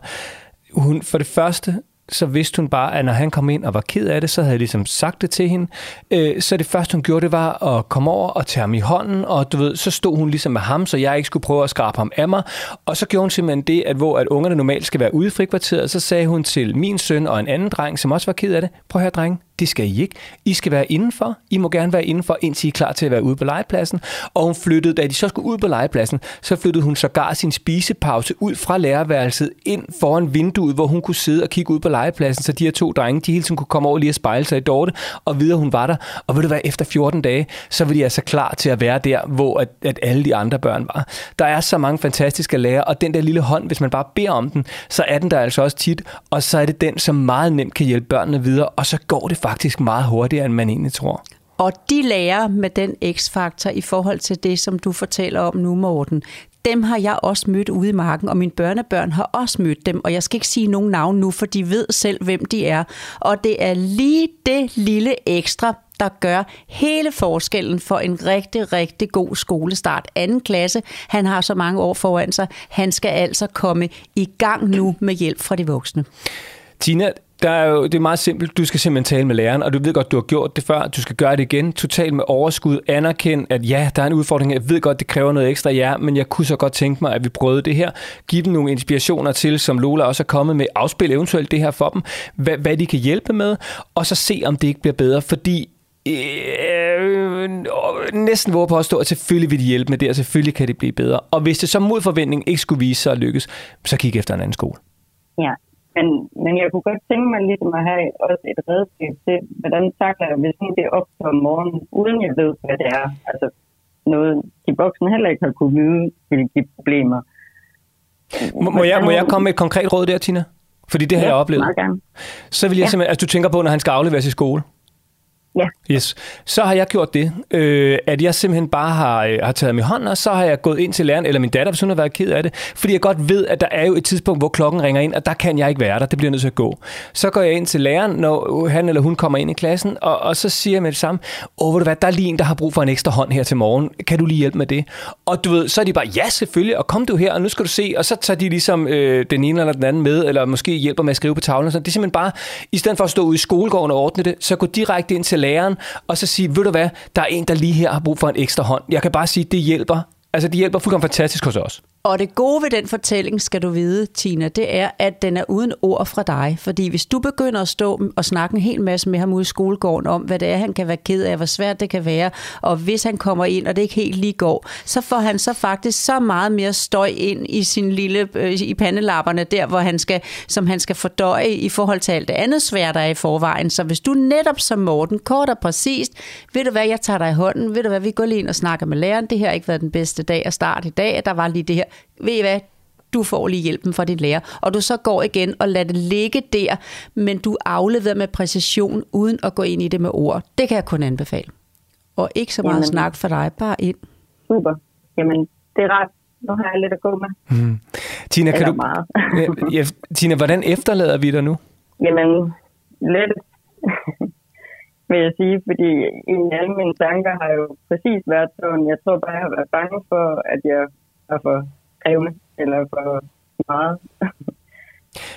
Hun, for det første, så vidste hun bare, at når han kom ind og var ked af det, så havde jeg ligesom sagt det til hende. Øh, så det første, hun gjorde, det var at komme over og tage ham i hånden, og du ved, så stod hun ligesom med ham, så jeg ikke skulle prøve at skrabe ham af mig. Og så gjorde hun simpelthen det, at hvor at ungerne normalt skal være ude i frikvarteret, så sagde hun til min søn og en anden dreng, som også var ked af det, prøv her dreng, det skal I ikke. I skal være indenfor. I må gerne være indenfor, indtil I er klar til at være ude på legepladsen. Og hun flyttede, da de så skulle ud på legepladsen, så flyttede hun sågar sin spisepause ud fra lærerværelset ind foran vinduet, hvor hun kunne sidde og kigge ud på legepladsen, så de her to drenge, de hele tiden kunne komme over lige og spejle sig i Dorte, og vide, at hun var der. Og ved du hvad, efter 14 dage, så var de altså klar til at være der, hvor at, at alle de andre børn var. Der er så mange fantastiske lærere, og den der lille hånd, hvis man bare beder om den, så er den der altså også tit, og så er det den, som meget nemt kan hjælpe børnene videre, og så går det faktisk meget hurtigere, end man egentlig tror. Og de lærer med den x-faktor i forhold til det, som du fortæller om nu, Morten, dem har jeg også mødt ude i marken, og mine børnebørn har også mødt dem, og jeg skal ikke sige nogen navn nu, for de ved selv, hvem de er. Og det er lige det lille ekstra, der gør hele forskellen for en rigtig, rigtig god skolestart. Anden klasse, han har så mange år foran sig, han skal altså komme i gang nu med hjælp fra de voksne. Tina, der er jo, det er meget simpelt. Du skal simpelthen tale med læreren, og du ved godt, du har gjort det før. Du skal gøre det igen. Totalt med overskud. Anerkend, at ja, der er en udfordring. Jeg ved godt, det kræver noget ekstra, ja, men jeg kunne så godt tænke mig, at vi prøvede det her. Giv dem nogle inspirationer til, som Lola også er kommet med. Afspil eventuelt det her for dem. Hvad, hvad de kan hjælpe med, og så se, om det ikke bliver bedre. Fordi øh, næsten våge på at stå, at selvfølgelig vil de hjælpe med det, og selvfølgelig kan det blive bedre. Og hvis det så mod forventning ikke skulle vise sig at lykkes, så kig efter en anden skole. Ja, men, men jeg kunne godt tænke mig ligesom at have også et redskab til, hvordan takler jeg, hvis det opstår om morgenen, uden jeg ved, hvad det er. Altså noget, de voksne heller ikke har kunne vide, vil give problemer. Må, må, jeg, må jeg komme med et konkret råd der, Tina? Fordi det har ja, jeg oplevet. Så vil jeg ja. simpelthen, altså du tænker på, når han skal afleveres i skole? Ja. Yes. Så har jeg gjort det, øh, at jeg simpelthen bare har, øh, har taget min hånd, og så har jeg gået ind til læreren, eller min datter, hvis hun har været ked af det, fordi jeg godt ved, at der er jo et tidspunkt, hvor klokken ringer ind, og der kan jeg ikke være der, det bliver nødt til at gå. Så går jeg ind til læreren, når han eller hun kommer ind i klassen, og, og så siger jeg med det samme, åh, ved du hvad, der er lige en, der har brug for en ekstra hånd her til morgen, kan du lige hjælpe med det? Og du ved, så er de bare, ja selvfølgelig, og kom du her, og nu skal du se, og så tager de ligesom øh, den ene eller den anden med, eller måske hjælper med at skrive på tavlen. og sådan. det er simpelthen bare, i stedet for at stå ude i skolegården og ordne det, så gå direkte ind til læreren, og så sige, ved du hvad, der er en, der lige her har brug for en ekstra hånd. Jeg kan bare sige, det hjælper. Altså, det hjælper fuldkommen fantastisk hos os. Og det gode ved den fortælling, skal du vide, Tina, det er, at den er uden ord fra dig. Fordi hvis du begynder at stå og snakke en hel masse med ham ude i skolegården om, hvad det er, han kan være ked af, hvor svært det kan være, og hvis han kommer ind, og det ikke helt lige går, så får han så faktisk så meget mere støj ind i sin lille, øh, i pandelapperne der, hvor han skal, som han skal fordøje i forhold til alt det andet svært, der er i forvejen. Så hvis du netop som Morten, kort og præcist, ved du hvad, jeg tager dig i hånden, ved du hvad, vi går lige ind og snakker med læreren, det her har ikke været den bedste dag at starte i dag, der var lige det her, ved I hvad, du får lige hjælpen fra din lærer, og du så går igen og lader det ligge der, men du afleverer med præcision, uden at gå ind i det med ord. Det kan jeg kun anbefale. Og ikke så meget Jamen. snak for dig, bare ind. Super. Jamen, det er ret. Nu har jeg lidt at gå med. Mm. Tina, kan du... Meget. ja, Tina, hvordan efterlader vi dig nu? Jamen, lidt vil jeg sige, fordi en af alle mine tanker har jo præcis været sådan. Jeg tror bare, jeg har været bange for, at jeg er for krævende eller for meget.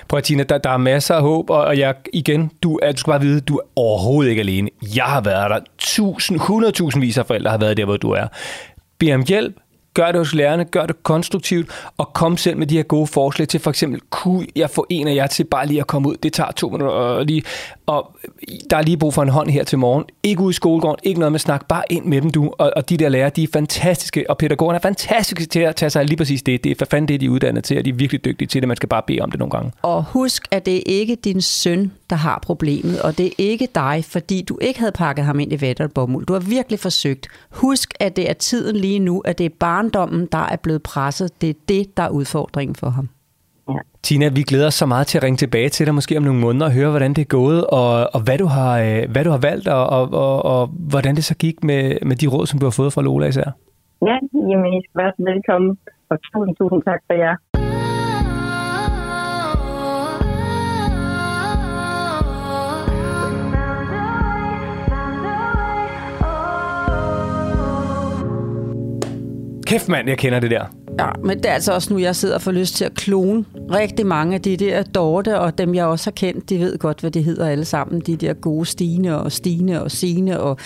Prøv Tina, der, der er masser af håb, og jeg, igen, du, du skal bare vide, du er overhovedet ikke alene. Jeg har været der. Tusind, hundredtusindvis af forældre har været der, hvor du er. Bed om hjælp, Gør det hos lærerne, gør det konstruktivt, og kom selv med de her gode forslag til for eksempel, kunne jeg få en af jer til bare lige at komme ud? Det tager to minutter, og, lige, og der er lige brug for en hånd her til morgen. Ikke ud i skolegården, ikke noget med snak, bare ind med dem du. Og, og de der lærere, de er fantastiske, og pædagogerne er fantastiske til at tage sig af lige præcis det. Det er for fanden det, de er uddannet til, og de er virkelig dygtige til det. Man skal bare bede om det nogle gange. Og husk, at det er ikke din søn, der har problemet, og det er ikke dig, fordi du ikke havde pakket ham ind i vætter og bomuld. Du har virkelig forsøgt. Husk, at det er tiden lige nu, at det er barndommen, der er blevet presset. Det er det, der er udfordringen for ham. Ja. Tina, vi glæder os så meget til at ringe tilbage til dig måske om nogle måneder og høre, hvordan det er gået, og, og hvad, du har, øh, hvad du har valgt, og, og, og, og hvordan det så gik med, med de råd, som du har fået fra Lola især. Ja, jamen, I skal være velkommen, og tusind, tusind tak for jer. Kæft mand, jeg kender det der. Ja, men det er altså også nu, jeg sidder og får lyst til at klone rigtig mange af de der Dorte, og dem jeg også har kendt, de ved godt, hvad de hedder alle sammen. De der gode Stine og Stine og Sine og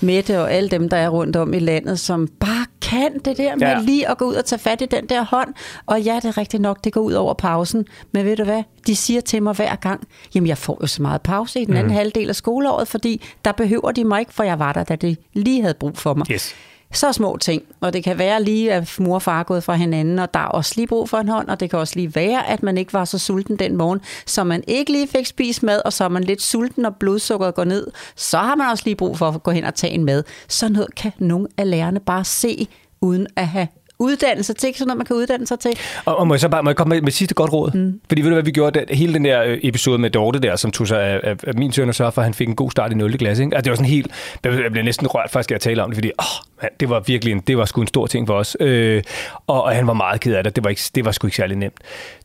Mette og alle dem, der er rundt om i landet, som bare kan det der med ja. lige at gå ud og tage fat i den der hånd. Og ja, det er rigtigt nok, det går ud over pausen. Men ved du hvad? De siger til mig hver gang, jamen jeg får jo så meget pause i den anden mm. halvdel af skoleåret, fordi der behøver de mig ikke, for jeg var der, da de lige havde brug for mig. Yes så små ting. Og det kan være lige, at mor og far er gået fra hinanden, og der er også lige brug for en hånd, og det kan også lige være, at man ikke var så sulten den morgen, så man ikke lige fik spist mad, og så er man lidt sulten, og blodsukkeret går ned, så har man også lige brug for at gå hen og tage en mad. Så noget kan nogle af lærerne bare se, uden at have uddannelse til, sådan noget, man kan uddanne sig til. Og, og må jeg så bare må jeg komme med, med sidste godt råd? Mm. Fordi ved du hvad vi gjorde? Det, hele den der øh, episode med Dorte der, som tog sig af, af, af min søn og sørge for, at han fik en god start i 0. klasse. Ikke? Altså, det var sådan helt, jeg blev næsten rørt faktisk, at jeg talte om det, fordi åh, man, det var virkelig en, det var sgu en stor ting for os. Øh, og, og, han var meget ked af det. Det var, ikke, det var sgu ikke særlig nemt.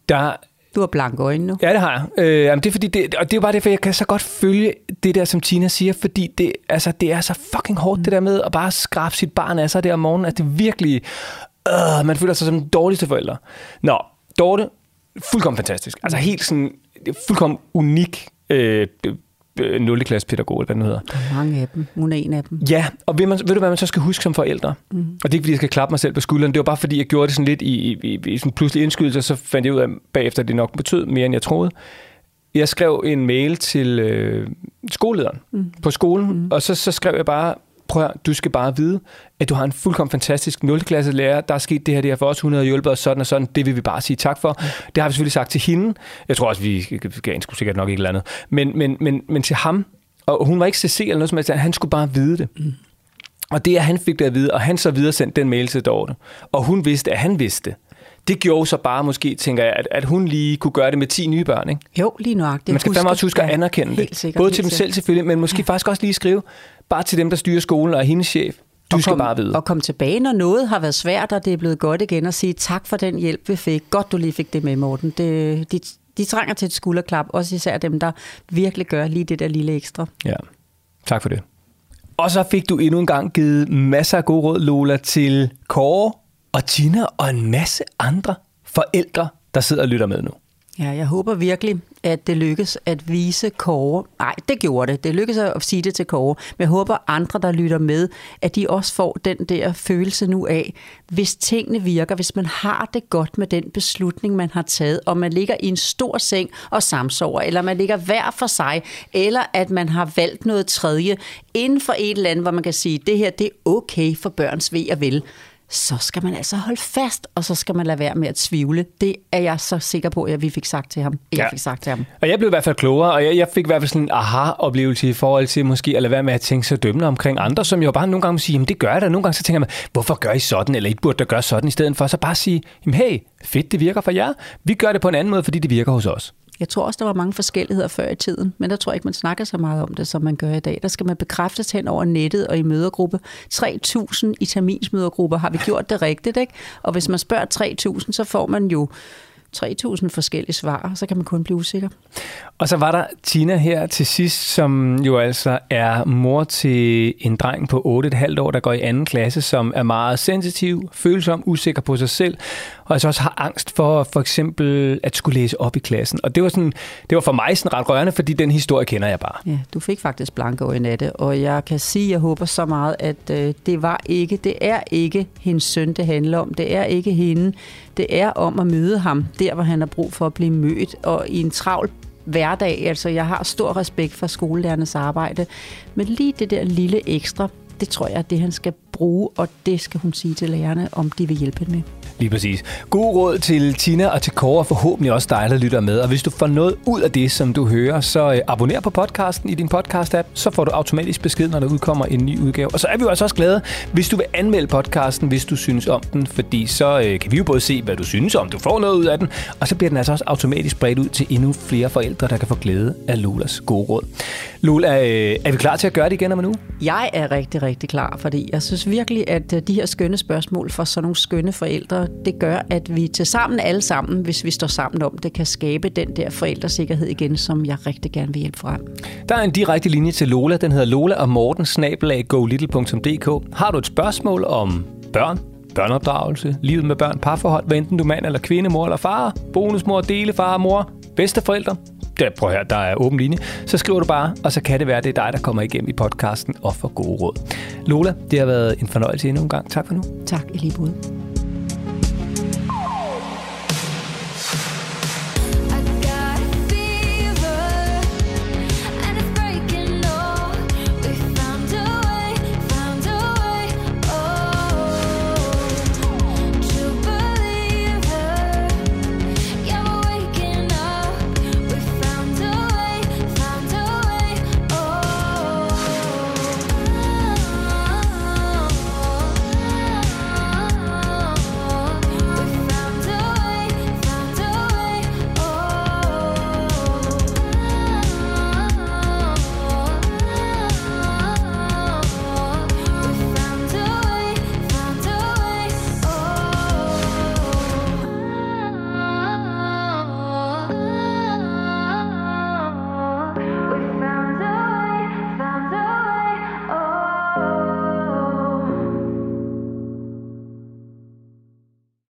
Der, du har blanke øjne nu. Ja, det har jeg. Øh, jamen, det er fordi, det, og det er bare derfor, jeg kan så godt følge det der, som Tina siger, fordi det, altså, det er så fucking hårdt, mm. det der med at bare skrabe sit barn af sig der om morgenen. Altså, det er virkelig øh, man føler sig som den dårligste forælder. Nå, Dorte, fuldkommen fantastisk. Altså helt sådan, fuldkommen unik øh, 0. Øh, klasse pædagog, eller hvad den hedder. Der er mange af dem. Hun er en af dem. Ja, og ved, man, ved du, hvad man så skal huske som forældre? Mm. Og det er ikke, fordi jeg skal klappe mig selv på skulderen. Det var bare, fordi jeg gjorde det sådan lidt i, i, i, i sådan pludselig indskydelse, så fandt jeg ud af bagefter, at det nok betød mere, end jeg troede. Jeg skrev en mail til øh, skolelederen mm. på skolen, mm. og så, så skrev jeg bare, prøv at, du skal bare vide, at du har en fuldkommen fantastisk 0. klasse lærer, der er sket det her, det her for os, hun har hjulpet os sådan og sådan, det vil vi bare sige tak for. Det har vi selvfølgelig sagt til hende. Jeg tror også, vi gav skulle sikkert nok ikke eller andet. Men, men, men, men til ham, og hun var ikke CC eller noget som helst, han skulle bare vide det. Mm. Og det, at han fik det at vide, og han så videre sendte den mail til Dorte, og hun vidste, at han vidste, det gjorde så bare måske, tænker jeg, at, at hun lige kunne gøre det med 10 nye børn, ikke? Jo, lige nok. Man skal fandme også huske at anerkende det. Sikkert, Både til dem selv selvfølgelig, men måske ja. faktisk også lige skrive, bare til dem, der styrer skolen og er hendes chef. Du og skal kom, bare vide. Og komme tilbage, når noget har været svært, og det er blevet godt igen, og sige tak for den hjælp, vi fik. Godt, du lige fik det med, Morten. Det, de, de trænger til et skulderklap, også især dem, der virkelig gør lige det der lille ekstra. Ja, tak for det. Og så fik du endnu en gang givet masser af gode råd, Lola, til Kåre og Tina og en masse andre forældre, der sidder og lytter med nu. Ja, jeg håber virkelig, at det lykkes at vise Kåre. Nej, det gjorde det. Det lykkedes at sige det til Kåre. Men jeg håber andre, der lytter med, at de også får den der følelse nu af, hvis tingene virker, hvis man har det godt med den beslutning, man har taget, og man ligger i en stor seng og samsover, eller man ligger hver for sig, eller at man har valgt noget tredje inden for et eller andet, hvor man kan sige, det her det er okay for børns ved og vel så skal man altså holde fast, og så skal man lade være med at tvivle. Det er jeg så sikker på, at vi fik sagt til ham. Jeg ja. fik sagt til ham. Og jeg blev i hvert fald klogere, og jeg, jeg fik i hvert fald sådan en aha-oplevelse i forhold til måske at lade være med at tænke så dømmende omkring andre, som jo bare nogle gange må sige, jamen det gør jeg da. Nogle gange så tænker man, hvorfor gør I sådan, eller I burde da gøre sådan, i stedet for så bare sige, jamen hey, fedt, det virker for jer. Vi gør det på en anden måde, fordi det virker hos os. Jeg tror også, der var mange forskelligheder før i tiden, men der tror jeg ikke, man snakker så meget om det, som man gør i dag. Der skal man bekræftes hen over nettet og i mødergruppe. 3.000 i terminsmødergrupper har vi gjort det rigtigt, ikke? Og hvis man spørger 3.000, så får man jo 3.000 forskellige svar, så kan man kun blive usikker. Og så var der Tina her til sidst, som jo altså er mor til en dreng på 8,5 år, der går i anden klasse, som er meget sensitiv, følsom, usikker på sig selv, og altså også har angst for for eksempel at skulle læse op i klassen. Og det var, sådan, det var for mig sådan ret rørende, fordi den historie kender jeg bare. Ja, du fik faktisk blanke over natte, og jeg kan sige, jeg håber så meget, at øh, det var ikke, det er ikke hendes søn, det handler om. Det er ikke hende. Det er om at møde ham der, hvor han har brug for at blive mødt, og i en travl hverdag. Altså, jeg har stor respekt for skolelærernes arbejde, men lige det der lille ekstra, det tror jeg er det, han skal bruge, og det skal hun sige til lærerne, om de vil hjælpe med. Lige præcis. God råd til Tina og til Kåre, og forhåbentlig også dig, der lytter med. Og hvis du får noget ud af det, som du hører, så øh, abonner på podcasten i din podcast-app. Så får du automatisk besked, når der udkommer en ny udgave. Og så er vi jo altså også glade, hvis du vil anmelde podcasten, hvis du synes om den. Fordi så øh, kan vi jo både se, hvad du synes om, du får noget ud af den. Og så bliver den altså også automatisk spredt ud til endnu flere forældre, der kan få glæde af Lolas gode råd. Lola, øh, er vi klar til at gøre det igen om en uge? Jeg er rigtig, rigtig klar, fordi jeg synes virkelig, at de her skønne spørgsmål for sådan nogle skønne forældre, det gør, at vi til sammen alle sammen, hvis vi står sammen om det, kan skabe den der forældresikkerhed igen, som jeg rigtig gerne vil hjælpe frem. Der er en direkte linje til Lola. Den hedder Lola og Morten, snabelag golittle.dk. Har du et spørgsmål om børn, børneopdragelse, livet med børn, parforhold, hvad enten du er mand eller kvinde, mor eller far, bonusmor, delefar, mor, bedsteforældre, der, prøv her, der er åben linje, så skriver du bare, og så kan det være, det er dig, der kommer igennem i podcasten og får gode råd. Lola, det har været en fornøjelse endnu en gang. Tak for nu. Tak, i lige måde.